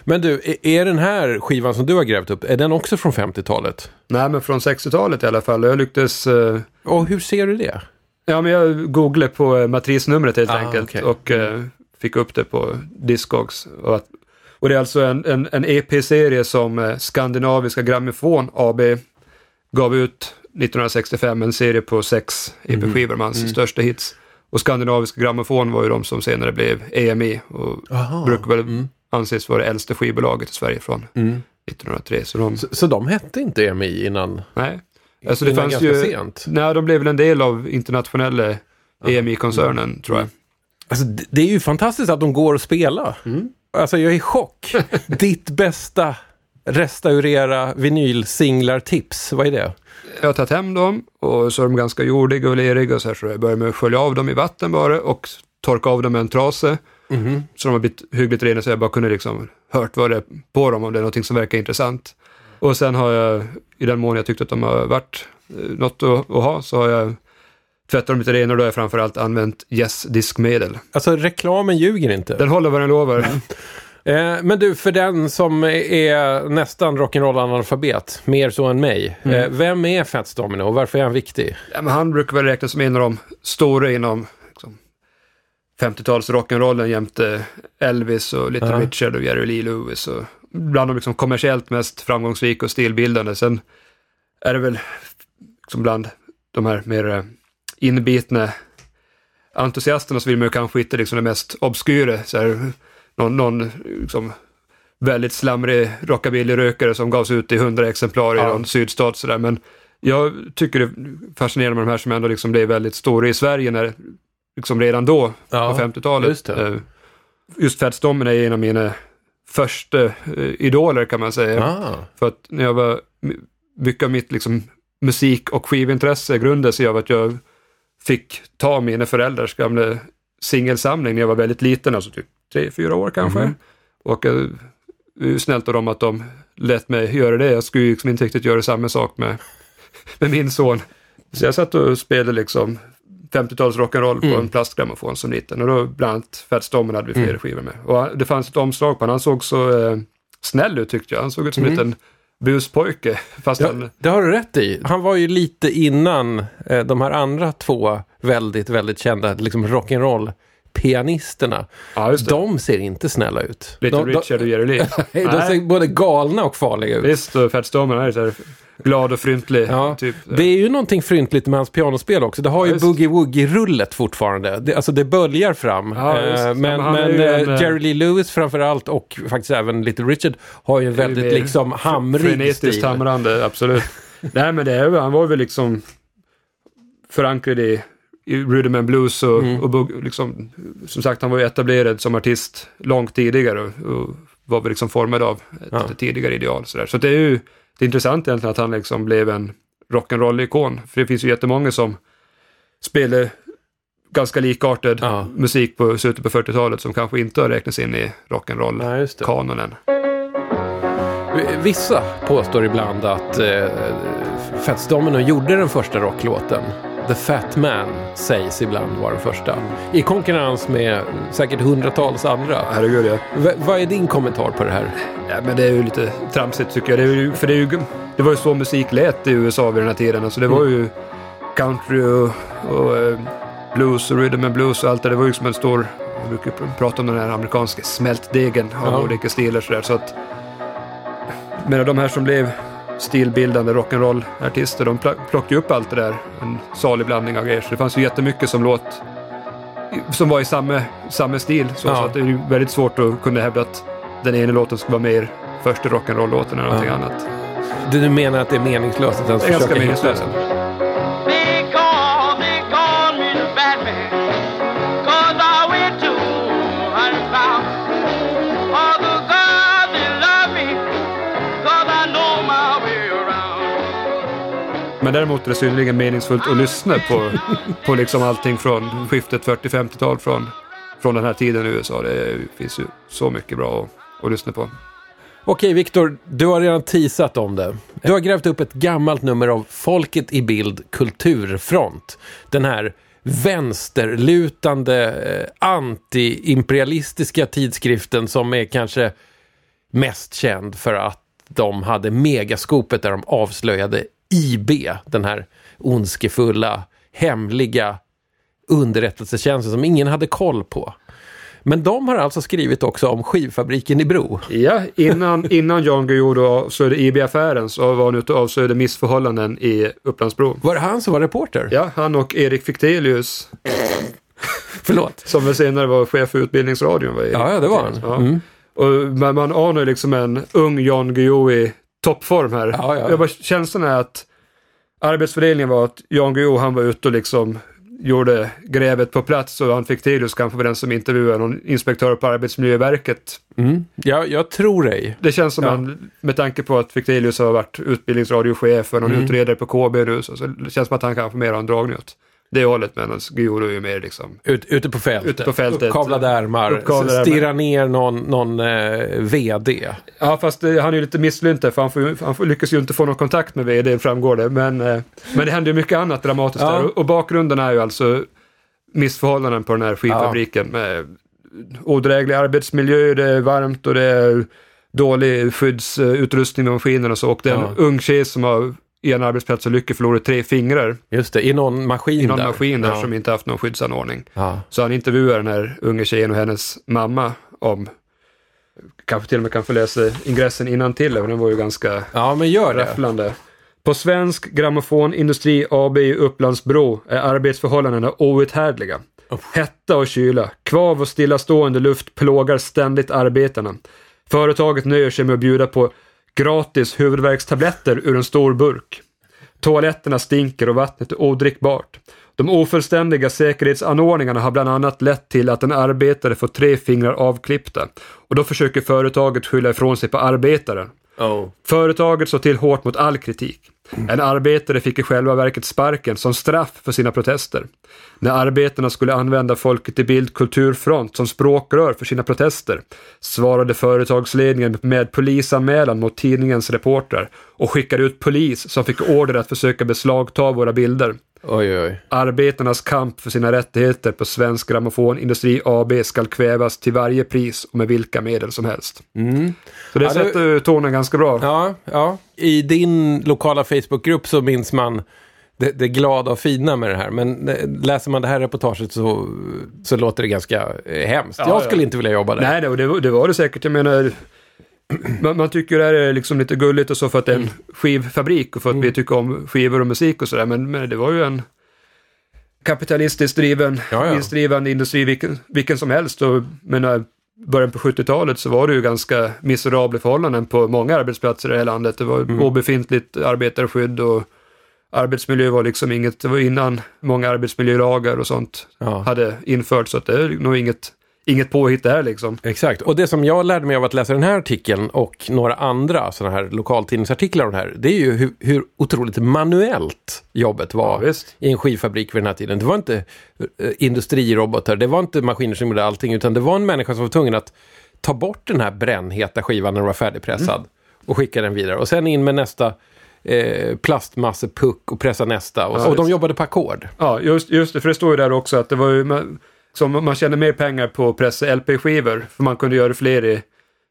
Men du, är- den här skivan som du har grävt upp, är den också från 50-talet? Nej, men från 60-talet i alla fall. Jag lycktes... eh, Och hur ser du det? ja, men jag googlade på eh, matrisnumret helt Ah, enkelt okej. och eh, fick upp det på Discogs. Och, att, och det är alltså en, en, en EP-serie som eh, Skandinaviska Grammofon AB gav ut 1965. En serie på sex EP-skivor med hans största hits. Och Skandinaviska Grammofon var ju de som senare blev EMI och Aha. brukar väl anses vara det äldsta skivbolaget i Sverige från Mm. 1903. Så de, Så, så de hette inte EMI innan? nej. Alltså det fanns ju, sent? nej de blev väl en del av internationella EMI-koncernen tror jag. Alltså, det, är ju fantastiskt att de går att spela. Alltså jag är i chock. Ditt bästa restaurera vinylsinglar-tips, vad är det? Jag har tagit hem dem och så är de ganska jordiga och leriga och så här så jag börjar med att skölja av dem i vatten bara och torka av dem med en trase. Så de har blivit hyggligt rena så jag bara kunde liksom hört vad det är på dem om det är någonting som verkar intressant. Och sen har jag, i den mån jag tyckte att de har varit eh, något att, att ha, så har jag tvättar de lite renare då har jag framförallt använt Yes-diskmedel. Alltså reklamen ljuger inte. Den håller vad den lovar. Eh, men du, för den som är nästan rock'n'roll-analfabet, mer så än mig. Mm. Eh, vem är Fats Domino och varför är han viktig? Ja, han brukar väl räknas som en av de stora inom 50-tals rock'n'rollen jämte Elvis och Little Ja. Richard och Jerry Lee Lewis. Och bland de liksom kommersiellt mest framgångsrika och stilbildande. Sen är det väl liksom bland de här mer eh, inbitna entusiasterna så vill man ju kanske hitta liksom det mest obskyra. Så här, någon någon liksom, väldigt slamrig rockabilly-rökare som gavs ut i hundra exemplar i Ja. någon sydstat sådär. Men jag tycker det är fascinerande med de här som ändå liksom blev väldigt stora i Sverige när, liksom redan då, Ja, på 50-talet. just. Eh, Just Fats Domino är en av mina första eh, idoler kan man säga. Ah. För att när jag var, my- mycket av mitt liksom musik och skivintresse grundade sig av att jag fick ta mina föräldrars gamla singelsamling när jag var väldigt liten, alltså typ tre, fyra år kanske. Mhm. Och ju snällt av dem att de lät mig göra det. Jag skulle ju liksom inte riktigt göra samma sak med, med min son. Så jag satt och spelade liksom 50-tals rock'n'roll på Mm. en plastgrammofon som liten. Och då bland annat Fats Domino hade vi flera Mm. skivor med. Och det fanns ett omslag på honom. Han såg så eh, snäll ut tyckte jag. Han såg ut som en Mm. liten buspojke. Fast Ja, han, det har du rätt i. Han var ju lite innan eh, de här andra två väldigt, väldigt kända liksom rock'n'roll-pianisterna. ja. De ser inte snälla ut. Little de, Richard och Jerry Lee. De, de ser både galna och farliga ut. Visst, och Fats Domino är så här glad och fryntlig. Ja, typ. Det är ju någonting fryntligt med hans pianospel också. Det har ju Ja, just. boogie-woogie-rullet fortfarande. Det, alltså det böljar fram. Ja. Eh, men men men ju eh, en, eh, Jerry Lee Lewis framförallt och faktiskt även Little Richard har ju en väldigt liksom hamrig Frenetiskt stil. hamrande, absolut. Nej men det är, han var väl liksom förankrad i, i Rhythm Blues och, Mm. och liksom, som sagt han var ju etablerad som artist långt tidigare och, och var väl liksom formad av ett, Ja. ett tidigare ideal. Så, där. så det är ju det är intressant egentligen att han liksom blev en rock'n'roll-ikon. För det finns ju jättemånga som spelar ganska likartad Ja. musik på slutet på 40-talet som kanske inte har räknats in i rock'n'roll Nej, just det. kanonen. Vissa påstår ibland att eh, Fats Domino gjorde den första rocklåten. The Fat Man sägs ibland vara den första. I konkurrens med säkert hundratals andra. Herregud ja. V- vad är din kommentar på det här? Ja, men det är ju lite tramsigt tycker jag. Det, är ju, för det, är ju, det var ju så musik lät i USA vid den här tiden. Alltså det var ju country och, och eh, blues och rhythm and blues och allt det. Det var ju som en stor, jag brukar pr- prata om den här amerikanska smältdegen av Ja. olika stilar sådär. Så att, men de här som blev stilbildande rock'n'roll-artister, de pl- plockade upp allt det där. En salig blandning av grejer. Så det fanns ju jättemycket som låt som var i samma, samma stil. Så, Ja. så att det är väldigt svårt att kunna hävda att den ena låten ska vara mer första rock'n'roll-låten än någonting Ja. annat. Du menar att det är meningslöst att ens försöka hitta den? Men däremot är det synnerligen meningsfullt att lyssna på, på liksom allting från skiftet 40-50-tal från, från den här tiden i USA. Det finns ju så mycket bra att, att lyssna på. Okej, Viktor, du har redan teasat om det. Du har grävt upp ett gammalt nummer av Folket i Bild Kulturfront. Den här vänsterlutande, eh, tidskriften som är kanske mest känd för att de hade megaskopet där de avslöjade IB, den här ondskefulla, hemliga underrättelsetjänsten som ingen hade koll på. Men de har alltså skrivit också om skivfabriken i Bro. Ja, innan, innan Jan Guillou då avslöjade IB-affären så var han ute och avslöjade missförhållanden i Upplandsbro. Var det han som var reporter? Ja, han och Erik Fichtelius, Förlåt. som väl senare var chef för Utbildningsradion. Var Erik Ja, ja, det var han. Ja. Mm. Och man, man anar liksom en ung Jan Guillou i toppform här. Ja, ja. Jag bara, känslan är att arbetsfördelningen var att Jan Guillou han var ute och liksom gjorde grävet på plats och han fick Telius kanske var den som intervjuade någon inspektör på Arbetsmiljöverket. Mm. Ja, jag tror dig. Det känns som Ja. han, med tanke på att Fichtelius har varit utbildningsradiochef för någon Mm. utredare på KB nu, så, så det känns som att han kanske mer har en dragning åt det hållet medan Guillou är ju mer liksom Ut, ute på fältet. Ute på fältet. Uppkavlade ärmar. Uppkavlade ärmar. Stirra ner någon, någon eh, VD. Ja, fast eh, han är ju lite misslynt där, för han, får, han får, lyckas ju inte få någon kontakt med VD, framgår det. Men, eh, men det händer ju mycket annat dramatiskt Ja. där. Och, och bakgrunden är ju alltså missförhållanden på den här skivfabriken med odräglig arbetsmiljö, det är varmt och det är dålig skyddsutrustning med maskinerna och så. Och det är en Ja. ung tjej som har i en arbetsplatsolycka förlorat tre fingrar Just det, i någon maskin i någon där. maskin där ja. som inte haft någon skyddsanordning. Ja. Så han intervjuar den här unga tjejen och hennes mamma om Kanske till och med kan få läsa ingressen innan till den var ju ganska ja, men gör det. rafflande. På Svensk Grammofonindustri AB i Upplandsbro är arbetsförhållandena outhärdliga. Hetta och kyla, kvav och stillastående luft plågar ständigt arbetarna. Företaget nöjer sig med att bjuda på gratis huvudvärkstabletter ur en stor burk. Toaletterna stinker och vattnet är odrickbart. De ofullständiga säkerhetsanordningarna har bland annat lett till att en arbetare får tre fingrar avklippta. Och då försöker företaget skylla ifrån sig på arbetaren. Oh. Företaget såg till hårt mot all kritik. En arbetare fick i själva verket sparken som straff för sina protester. När arbetarna skulle använda Folket i Bild Kulturfront som språkrör för sina protester svarade företagsledningen med polisanmälan mot tidningens reportrar och skickade ut polis som fick order att försöka beslagta våra bilder. Oj, oj. Arbetarnas kamp för sina rättigheter på Svensk Grammofonindustri AB skall kvävas till varje pris och med vilka medel som helst. Så det Ja, sätter ju tonen ganska bra. Ja, ja. I din lokala Facebookgrupp så minns man det, det glada och fina med det här. Men eh, läser man det här reportaget så, så låter det ganska eh, hemskt. Ja, jag ja. skulle inte vilja jobba där. Nej, det, det, var- det var det säkert. Jag menar, man, man tycker det här är liksom lite gulligt och så för att det är en Mm. skivfabrik och för att vi tycker om skivor och musik och sådär. Men, men det var ju en kapitalistiskt driven, Ja, ja. vinstdrivande industri vilken, vilken som helst. Och menar, början på 70-talet så var det ju ganska miserabla förhållanden på många arbetsplatser i det här landet. Det var Mm. obefintligt arbetarskydd och arbetsmiljö var liksom inget, det var innan många arbetsmiljölagar och sånt Ja. hade införts. Så att det är nog inget, inget påhitt där liksom. Exakt, och det som jag lärde mig av att läsa den här artikeln och några andra sådana här lokaltidningsartiklar om det här, det är ju hur, hur otroligt manuellt jobbet var Ja, i en skivfabrik vid den här tiden. Det var inte eh, industrirobotar, det var inte maskiner som gjorde allting, utan det var en människa som var tvungen att ta bort den här brännheta skivan när den var färdigpressad Mm. och skicka den vidare. Och sen in med nästa eh, plastmassepuck och pressa nästa. Och, Ja, och de jobbade på ackord. Ja, just, just det, för det står ju där också att det var ju, som man tjänar mer pengar på att pressa LP-skivor, för man kunde göra fler i,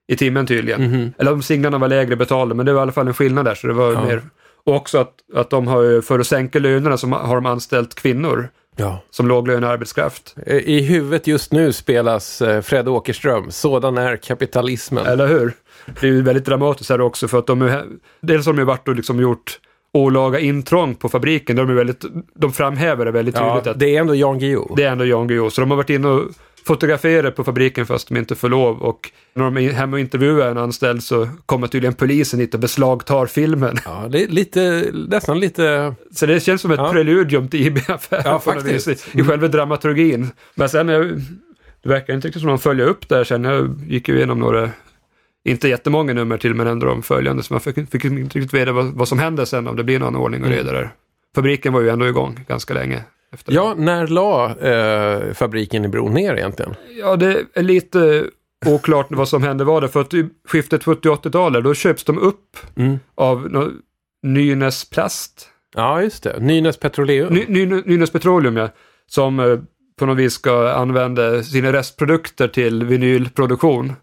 i timmen tydligen. Mhm. Eller om singlarna var lägre betalda, men det var i alla fall en skillnad där, så det var Ja. mer. Och också att, att de har för att sänka lönerna, så har de anställt kvinnor Ja. som låglönearbetskraft. I huvudet just nu spelas eh, Fred Åkerström, Sådan är kapitalismen. Eller hur? Det är ju väldigt dramatiskt här också, för att de är, dels har de ju varit och liksom gjort olaga intrång på fabriken. De, är väldigt, de framhäver det väldigt Ja, tydligt att det är ändå Jan Guillou. Det är ändå Jan Guillou. Så de har varit inne och fotograferat på fabriken fast de inte får lov. Och när de är hemma och intervjuar en anställd så kommer tydligen polisen hit och beslagtar filmen. Ja, det är lite, nästan lite... Så det känns som ett Ja. preludium till IB-affären. Ja, faktiskt. vis, I, i själva dramaturgin. Men sen, är, det verkar inte riktigt som de följer upp där sen. Jag gick ju igenom några, inte jättemånga nummer till, men ändå de följande. Så man fick, fick inte riktigt veta vad, vad som hände sen, om det blir någon ordning och reda där. Fabriken var ju ändå igång ganska länge. Efter Ja, när la eh, fabriken i bron ner egentligen? Ja, det är lite oklart vad som hände var det. För att i skiftet 70-80-talet, då köps de upp Mm. av nå- Nynäs Plast. Ja, just det. Nynäs Petroleum. Ny, Ny, Nynäs Petroleum, ja. Som eh, på något vis ska använda sina restprodukter till vinylproduktion.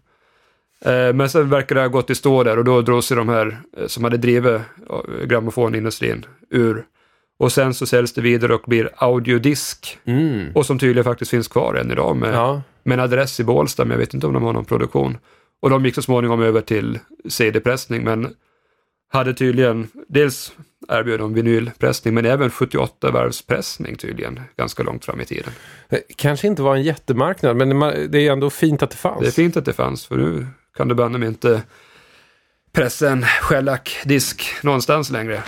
Eh, men sen verkar det ha gått i stå där och då drog sig de här eh, som hade drivit eh, grammofonindustrin ur. Och sen så säljs det vidare och blir audiodisk. Mm. Och som tydligen faktiskt finns kvar än idag med Ja. med en adress i Bålsta, men jag vet inte om de har någon produktion. Och de gick så småningom över till CD-pressning, men hade tydligen, dels erbjöd de vinylpressning, men även 78-varvspressning tydligen, ganska långt fram i tiden. Eh, Kanske inte var en jättemarknad, men det det är ändå fint att det fanns. Det är fint att det fanns, för nu kan du banne mig inte pressa en shellac-disk någonstans längre.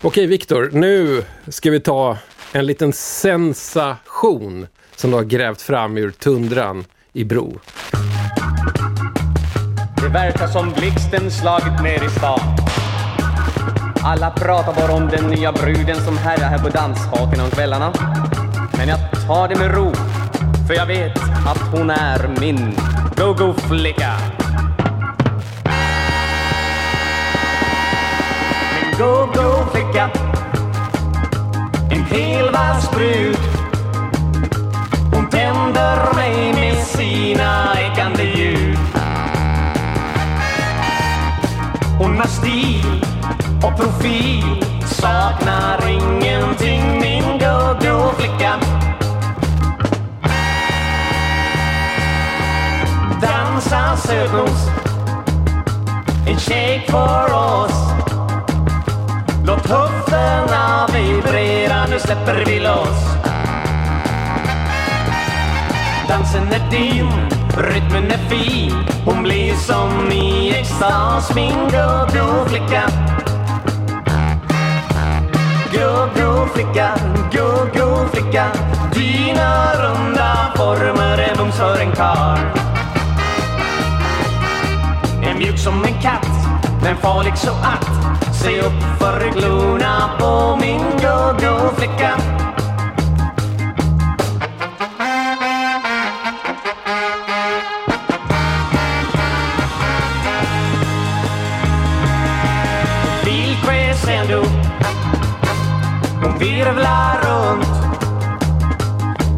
Okej, Viktor. Nu ska vi ta en liten sensation som du har grävt fram ur tundran i Bro. Det verkar som blixten slagit ner i stan. Alla pratar bara om den nya bruden som härjar här på danshaken om kvällarna. Men jag tar det med ro, för jag vet att hon är min go-go-flicka. Min go-go-flicka, en helvalsbrud. Hon tänder mig med sina ekande ljud. Hon har stil och profil, saknar ingenting min go-go-flicka. Dansa sötnos, en shake för oss. Låt höfterna vibrera, nu släpper vi loss. Dansen är din, rytmen är fin. Hon blir som i extas, min go-go-flicka Go-go-flicka, go-go-flicka Dina runda former är mums för en karl. Är mjuk som en katt, men farlig så att. Se upp för glorna på min go-go-flicka bilcrescendo Hon virvlar runt.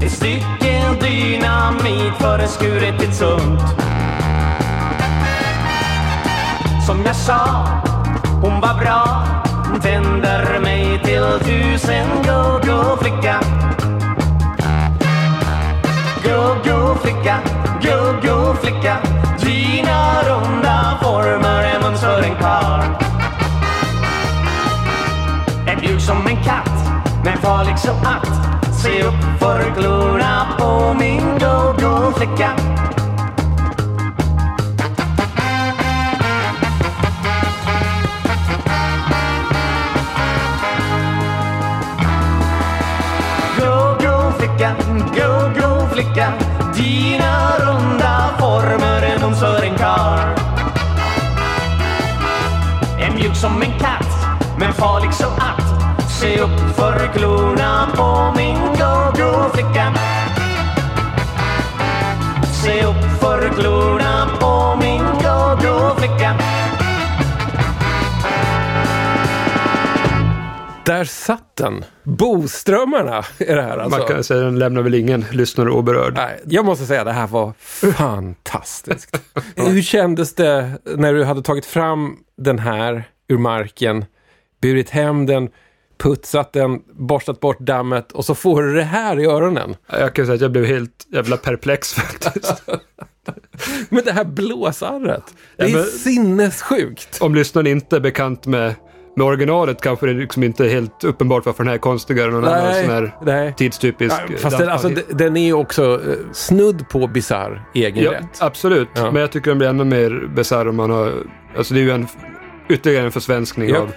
I stycken dynamit för en skuret till sunt. Som jag sa, hon var bra Tänder mig till tusen. Go-go-flicka Go-go-flicka, go-go-flicka Dina runda former är mums för en karl är mjuk som en katt, men farlig så att. Se upp för glorna på min Go-go-flicka, lycka Dina runda former är nog för en karl. Är mjuk som en katt, men farlig så att. Se upp för klorna på min go-go-flicka Se upp för klorna på min go-go-flicka Där satt den! Boströmmarna är det här alltså. Man kan säga den lämnar väl ingen lyssnare oberörd. Nej, jag måste säga det här var fantastiskt. Hur kändes det när du hade tagit fram den här ur marken, burit hem den, putsat den, borstat bort dammet och så får du det här i öronen. Jag kan säga att jag blev helt jävla perplex faktiskt. Men det här blåsarret, det är Ja, men- sinnessjukt. Om lyssnaren inte är bekant med, med originalet kanske det liksom inte är helt uppenbart varför den här är konstigare än någon annan Nej, sån här nej. tidstypisk Ja, Fast den, alltså, den är ju också eh, snudd på bisarr egen Ja, absolut. Ja. Men jag tycker den blir ännu mer bisarr om man har... Alltså det är ju en ytterligare en försvenskning Japp. av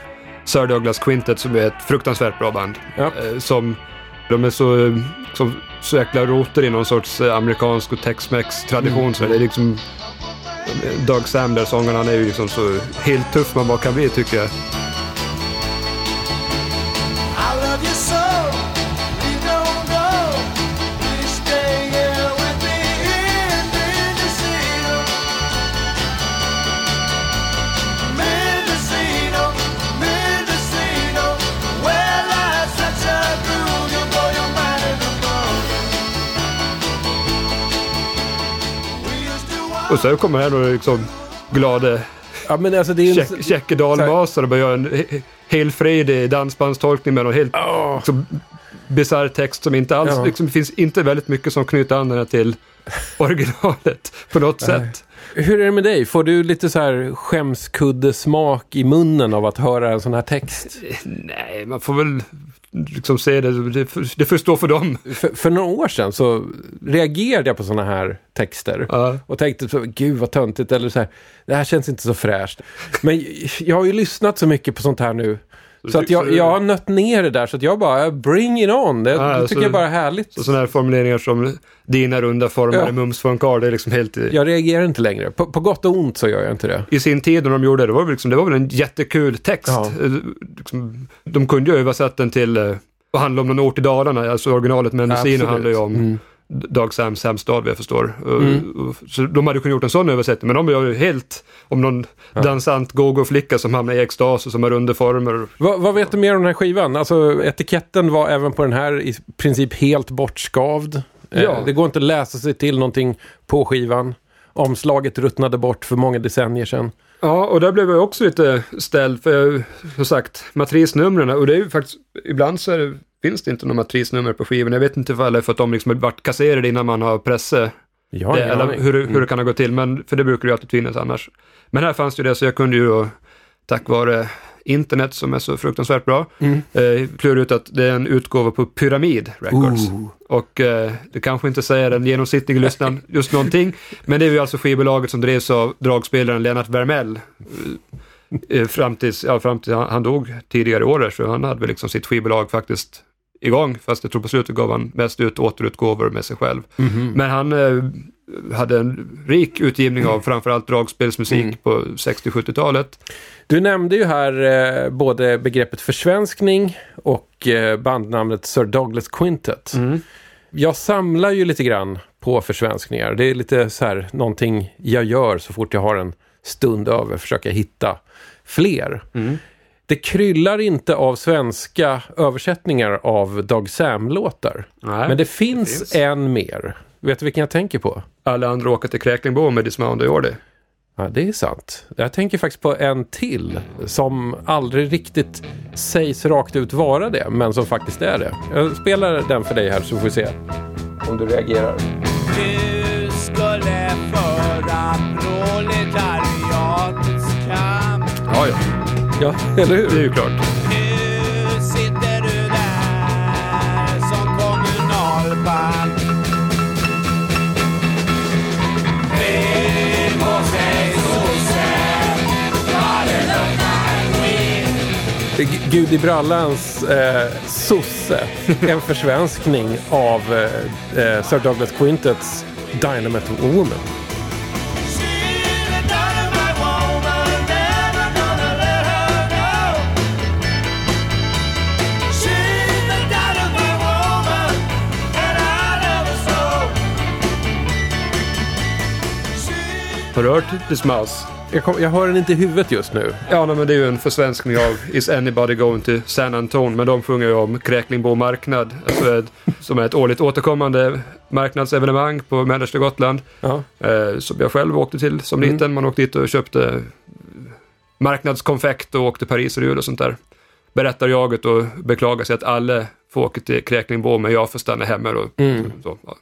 Sir Douglas Quintet som är ett fruktansvärt bra band. Japp. Eh, som, de är så, som, så jäkla roter i någon sorts eh, amerikansk och tex-mex tradition. Mm. Så det är liksom... Doug Samler, sångaren, han är ju liksom så helt tuff man bara kan bli tycker jag. Och så kommer här då liksom glade Ja, men alltså, det är en- Tjeck- Tjecke dalmasar och börjar göra en he- helfredig dansbandstolkning med någon helt Åh. liksom, bisarr text som inte alls, Ja. liksom, finns inte väldigt mycket som knyter an den här till originalet på något sätt. Hur är det med dig? Får du lite så här skämskuddesmak i munnen av att höra en sån här text? Nej, man får väl liksom se det, det, det får stå för dem. För, för några år sedan så reagerade jag på såna här texter. Ja. Och tänkte så, gud vad töntigt, eller så här, det här känns inte så fräscht. Men jag har ju lyssnat så mycket på sånt här nu. Så att jag, jag har nött ner det där, så att jag bara, bring it on. Det, Ja, det tycker så- jag bara är härligt. Så sådana här formuleringar som dina runda former Ja. är mums en karl, det är liksom helt... Jag reagerar inte längre. På, på gott och ont så gör jag inte det. I sin tid när de gjorde det, det var, liksom, det var väl en jättekul text. Ja. Eh, Liksom, de kunde ju översätta den till eh, och handlar om någon ort i Dalarna. Alltså originalet Mendocino Absolut. handlar ju om Mm. Dag Sams hemstad vad jag förstår. Och- Så de hade kunnat gjort en sån översättning, men de gör ju helt om någon dansant go-go-flicka som hamnar i extas och som har runda former. Vad, vad vet du mer om den här skivan? Alltså etiketten var även på den här i princip helt bortskavd. Eh, Ja. Det går inte att läsa sig till någonting på skivan. Omslaget ruttnade bort för många decennier sedan. Ja, och där blev jag också lite ställd, för som sagt, matrisnumren, och det är ju faktiskt, ibland så det, finns det inte några matrisnummer på skivan. Jag vet inte ifall det är för att de liksom varit kasserade innan man har pressat Ja, det, eller hur, hur det kan ha gått till, men för det brukar ju alltid finnas annars. Men här fanns det ju det, så jag kunde ju tack vare internet som är så fruktansvärt bra, Mm. eh, ut att det är en utgåva på Pyramid Records. Ooh. Och eh, det kanske inte säger den genomsnittliga lyssnaren just någonting, men det är ju alltså skivbolaget som drevs av dragspelaren Lennart Vermell. eh, eh, Fram tills, ja, fram till han, han dog tidigare i år, så han hade väl liksom sitt skivbolag faktiskt igång, fast jag tror på slutet gav han mest ut återutgåvor med sig själv. Mhm. Men han eh, hade en rik utgivning av framförallt dragspelsmusik Mm. på 60-70-talet. Du nämnde ju här eh, både begreppet försvenskning och eh, bandnamnet Sir Douglas Quintet. Mm. Jag samlar ju lite grann på försvenskningar. Det är lite så här någonting jag gör så fort jag har en stund över. Försöka hitta fler. Mm. Det kryllar inte av svenska översättningar av Doug Sam-låtar. Men det finns, finns. en mer. Vet du vilken jag tänker på? Alla andra åker till Kräklingbo med Dismount och Jordi. Ja, det är sant. Jag tänker faktiskt på en till som aldrig riktigt sägs rakt ut vara det, men som faktiskt är det. Jag spelar den för dig här så får vi se om du reagerar. Du skulle föra proletariatets kamp Ja, ja. Ja, eller hur? Det är ju klart. Gud i brallans eh, sosse. En försvenskning av eh, eh Sir Douglas Quintets Dynamite Woman. Har du hört this mouse? Jag, kom, jag har den inte i huvudet just nu. Ja, nej, men det är ju en försvenskning av Is anybody going to San Antone? Men de sjunger ju om Kräklingbo marknad, alltså ett, som är ett årligt återkommande marknadsevenemang på mellersta Gotland. Ja. Eh, som jag själv åkte till som Mm. liten. Man åkte dit och köpte marknadskonfekt och åkte Paris-rul och sånt där. Berättar jaget och beklagar sig att alla får åka till Kräklingbo men jag får stanna hemma. Och, Mm. så, ja.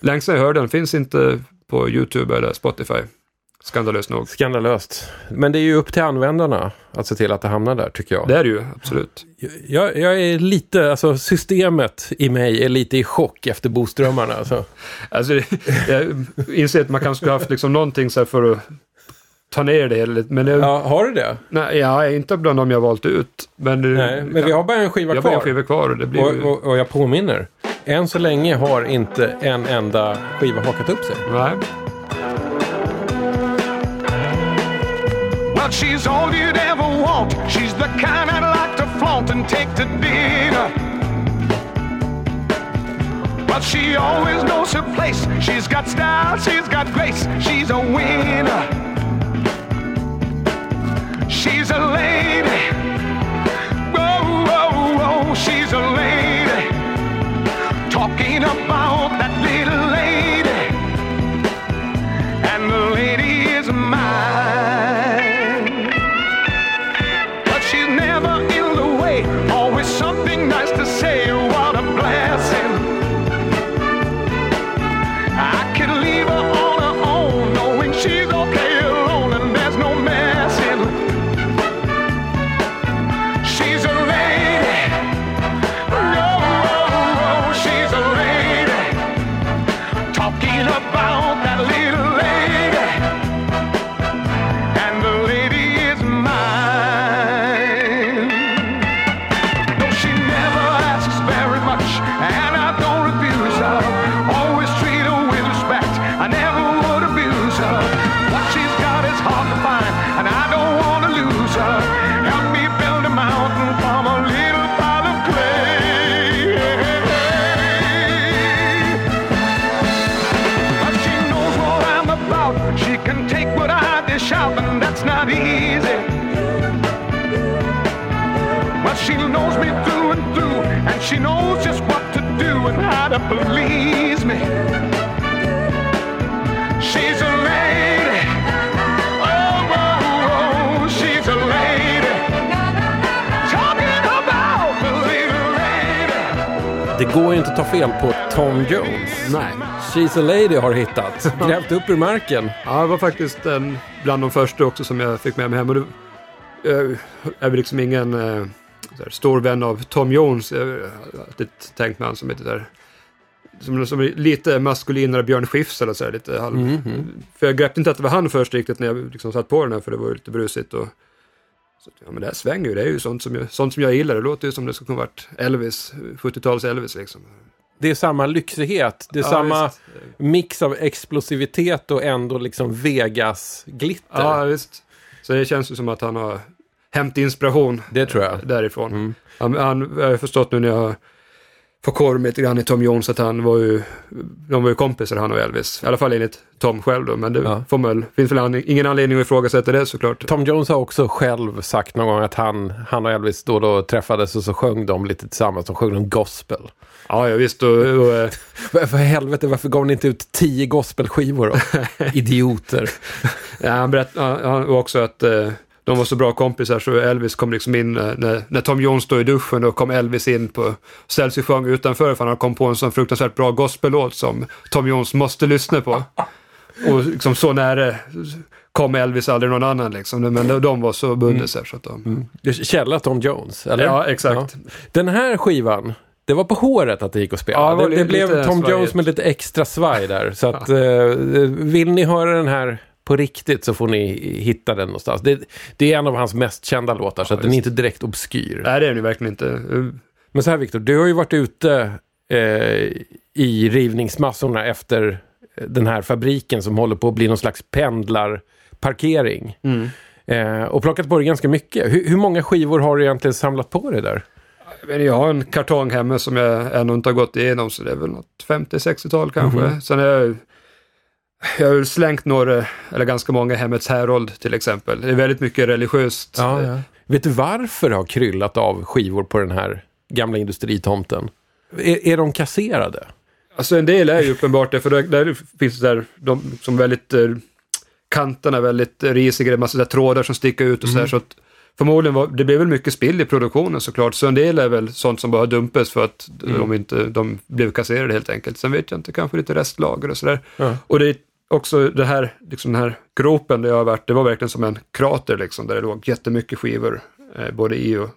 Längst jag hörde den finns inte på YouTube eller Spotify. Skandalöst nog. Skandalöst. Men det är ju upp till användarna att se till att det hamnar där, tycker jag. Det är det ju, absolut. Jag, jag är lite, alltså systemet i mig är lite i chock efter boströmmarna. Alltså. Alltså, jag inser att man kanske skulle haft liksom någonting så här för att ta ner det. Men jag, Ja, har du det? nej, jag är inte bland dem jag valt ut. Men, Nej, men vi har bara en skiva jag har bara kvar. en skiva kvar och det blir Och, och, och jag påminner. Än så länge har inte en enda skiva hakat upp sig. Nej. Well, she's all you'd ever want. She's the kind I'd like to flaunt and take to dinner. But she always knows her place. She's got style, she's got grace. She's a winner. She's a lady. Whoa, whoa, whoa, she's a lady. Talking about that and that's not easy. Well, she knows me through and through, and she knows just what to do and how to please me. She's a man. Går ju inte att ta fel på Tom Jones. Nej. She's a lady har hittat. Grävt upp ur marken. Ja, det var faktiskt en bland de första också som jag fick med mig hem. Och det, jag är väl liksom ingen eh, här, stor vän av Tom Jones. Jag har alltid tänkt mig han som lite där som, som lite maskulinare Björn Skifs eller så här, lite halv... För jag greppade inte att det var han först riktigt när jag liksom satt på den här för det var lite brusigt och så, ja men det här svänger ju, det är ju sånt som jag, sånt som jag gillar. Det låter ju som det skulle kunna varit Elvis, 70-tals Elvis liksom. Det är samma lyxighet. Det är Ja, samma visst. mix av explosivitet och ändå liksom Vegas-glitter. Ja, visst. Så det känns ju som att han har hämtat inspiration Det tror jag. därifrån. Mm. Han, han, jag har förstått nu när jag får korv lite grann i Tom Jones att han var ju, de var ju kompisar han och Elvis. I alla fall enligt Tom själv då, men det Ja. får man, finns väl an, ingen anledning att ifrågasätta det såklart. Tom Jones har också själv sagt någon gång att han, han och Elvis då och då träffades och så sjöng de lite tillsammans. De sjöng de gospel. Ja, ja visst. Och, och, eh, För för helvete, varför gav ni inte ut tio gospelskivor då? Idioter. ja, han berättade också att eh, de var så bra kompisar så Elvis kom liksom in eh, när, när Tom Jones stod i duschen och kom Elvis in på ställde sig sjöng utanför för han kom på en sån fruktansvärt bra gospellåt som Tom Jones måste lyssna på. Och liksom så nära kom Elvis aldrig någon annan liksom. Men de, var så bundna sig så att de... Är Källa Tom Jones, eller? Ja, exakt. Den här skivan, det var på håret att det gick att spela. Ja, det det, det blev Tom svajigt. Jones med lite extra svaj där. Så att, eh, vill ni höra den här på riktigt så får ni hitta den någonstans. Det, det är en av hans mest kända låtar, så att den är inte direkt obskyr. Nej, det är den ju verkligen inte. Eh, Men så här Viktor, du har ju varit ute eh, i rivningsmassorna efter den här fabriken som håller på att bli någon slags pendlarparkering. Eh, och plockat på dig ganska mycket. Hur, hur många skivor har du egentligen samlat på dig där? Jag har en kartong hemma som jag ännu inte har gått igenom så det är väl något 50-60-tal kanske. Mhm. Sen har jag, jag har slängt några, eller ganska många, Hemmets Härold till exempel. Det är väldigt mycket religiöst. Vet du varför det har kryllat av skivor på den här gamla industritomten? Är, är de kasserade? Alltså en del är ju uppenbart det, för där, där finns det där, de som väldigt, eh, kanterna är väldigt risiga, det är massa där trådar som sticker ut och så där, så att förmodligen var, det blev väl mycket spill i produktionen såklart, så en del är väl sånt som bara dumpas för att de inte, de blev kasserade helt enkelt. Sen vet jag inte, kanske lite restlager och sådär. Ja. Och det är också det här, liksom den här gropen där jag har varit, det var verkligen som en krater liksom, där det låg jättemycket skivor, eh, både i och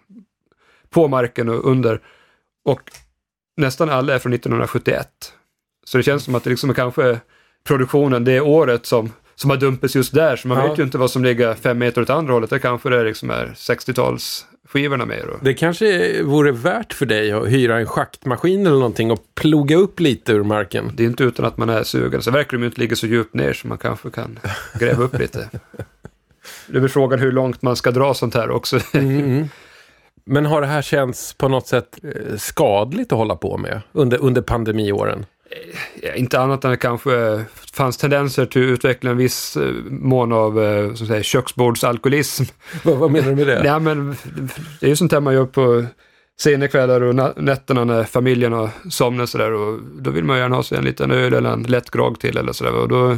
på marken och under. Och nästan alla är från 1971. Så det känns som att det liksom är kanske produktionen det året som, som har dumpats just där, så man Ja. vet ju inte vad som ligger fem meter åt andra hållet. Det kanske det liksom är 60-tals skivorna mer. Och, Det kanske vore värt för dig att hyra en schaktmaskin eller någonting och ploga upp lite ur marken. det är inte utan att man är sugen. Så verkar de ju inte ligga så djupt ner så man kanske kan gräva upp lite. Det är frågan hur långt man ska dra sånt här också. Men har det här känts på något sätt eh, skadligt att hålla på med under, under pandemiåren? Ja, inte annat än att det kanske fanns tendenser till att utveckla en viss eh, mån av eh, att säga, köksbordsalkoholism. Vad, vad menar du med det? Nej, men det är ju sånt här man gör på sena kvällar och na- nätterna när familjen har somnat sådär och då vill man gärna ha sig en liten öl eller en lätt grogg till eller sådär och då,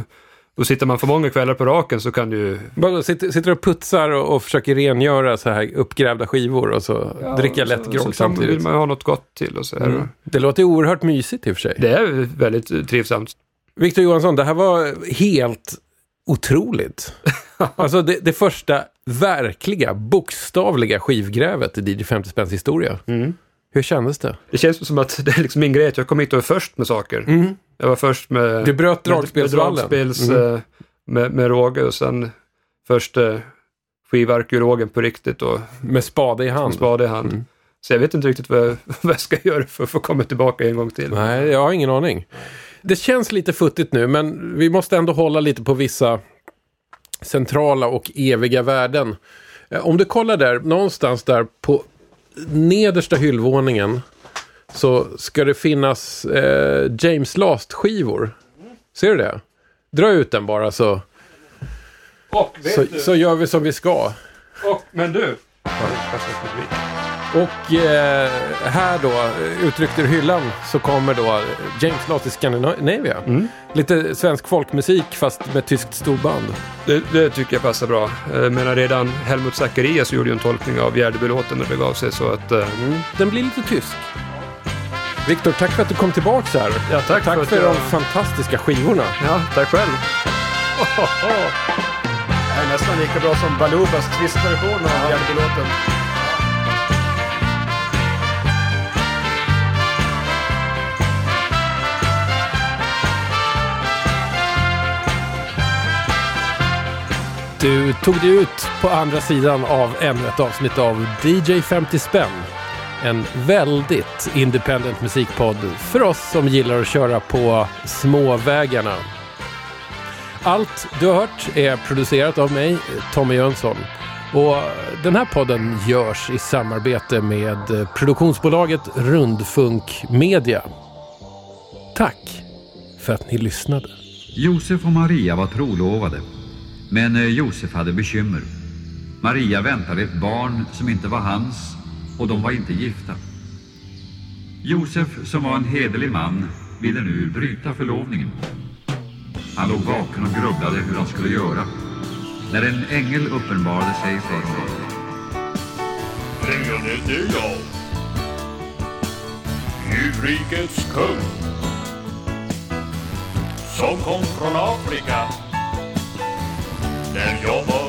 då sitter man för många kvällar på raken så kan det ju Sitter, sitter du och putsar och, och försöker rengöra så här uppgrävda skivor och så dricka lätt så, grogg så vill samtidigt? man ha något gott till och sådär. Mm. Det låter oerhört mysigt i och för sig. Det är väldigt eh, trivsamt. Victor Johansson, det här var helt otroligt. alltså det, det första verkliga, bokstavliga skivgrävet i DJ 50 spänns historia. Hur kändes det? Det känns som att det är liksom min grej att jag kom hit och var först med saker. Jag var först med... Du bröt med- dragspelsvallen. Med, dragspels, Mm. eh, med, med råge och sen först eh, skivarkeologen på riktigt och Med spade i hand. spade i hand. Så jag vet inte riktigt vad, vad jag ska göra för att få komma tillbaka en gång till. Nej, jag har ingen aning. Det känns lite futtigt nu, men vi måste ändå hålla lite på vissa centrala och eviga värden. Eh, Om du kollar där, någonstans där på nedersta hyllvåningen så ska det finnas eh, James Last-skivor. Ser du det? Dra ut den bara så, Och, så, så gör vi som vi ska. och, men du. Och eh, här då, eh, uttryckt ur hyllan, så kommer då James Lott i Scandinavia. Lite svensk folkmusik fast med tyskt storband. Det, det tycker jag passar bra. Jag menar redan Helmut Zacharias gjorde ju en tolkning av Gärdebylåten när det begav sig så att... eh, Den blir lite tysk. Viktor, tack för att du kom tillbaka här. Ja, tack tack för för jag- de fantastiska skivorna. Ja, tack själv. Det är nästan lika bra som Balubas twistversion av Gärdebylåten. Du tog dig ut på andra sidan av ännu ett avsnitt av DJ 50 spänn. En väldigt independent musikpodd för oss som gillar att köra på småvägarna. Allt du har hört är producerat av mig, Tommy Jönsson. Och den här podden görs i samarbete med produktionsbolaget Rundfunk Media. Tack för att ni lyssnade. Josef och Maria var trolovade. Men eh, Josef hade bekymmer. Maria väntade ett barn som inte var hans och de var inte gifta. Josef, som var en hederlig man, ville nu bryta förlovningen. Han låg vaken och grubblade hur han skulle göra. När en ängel uppenbarade sig för honom. Ängeln det är jag. Djurrikets kung. Som kom från Afrika. När jag var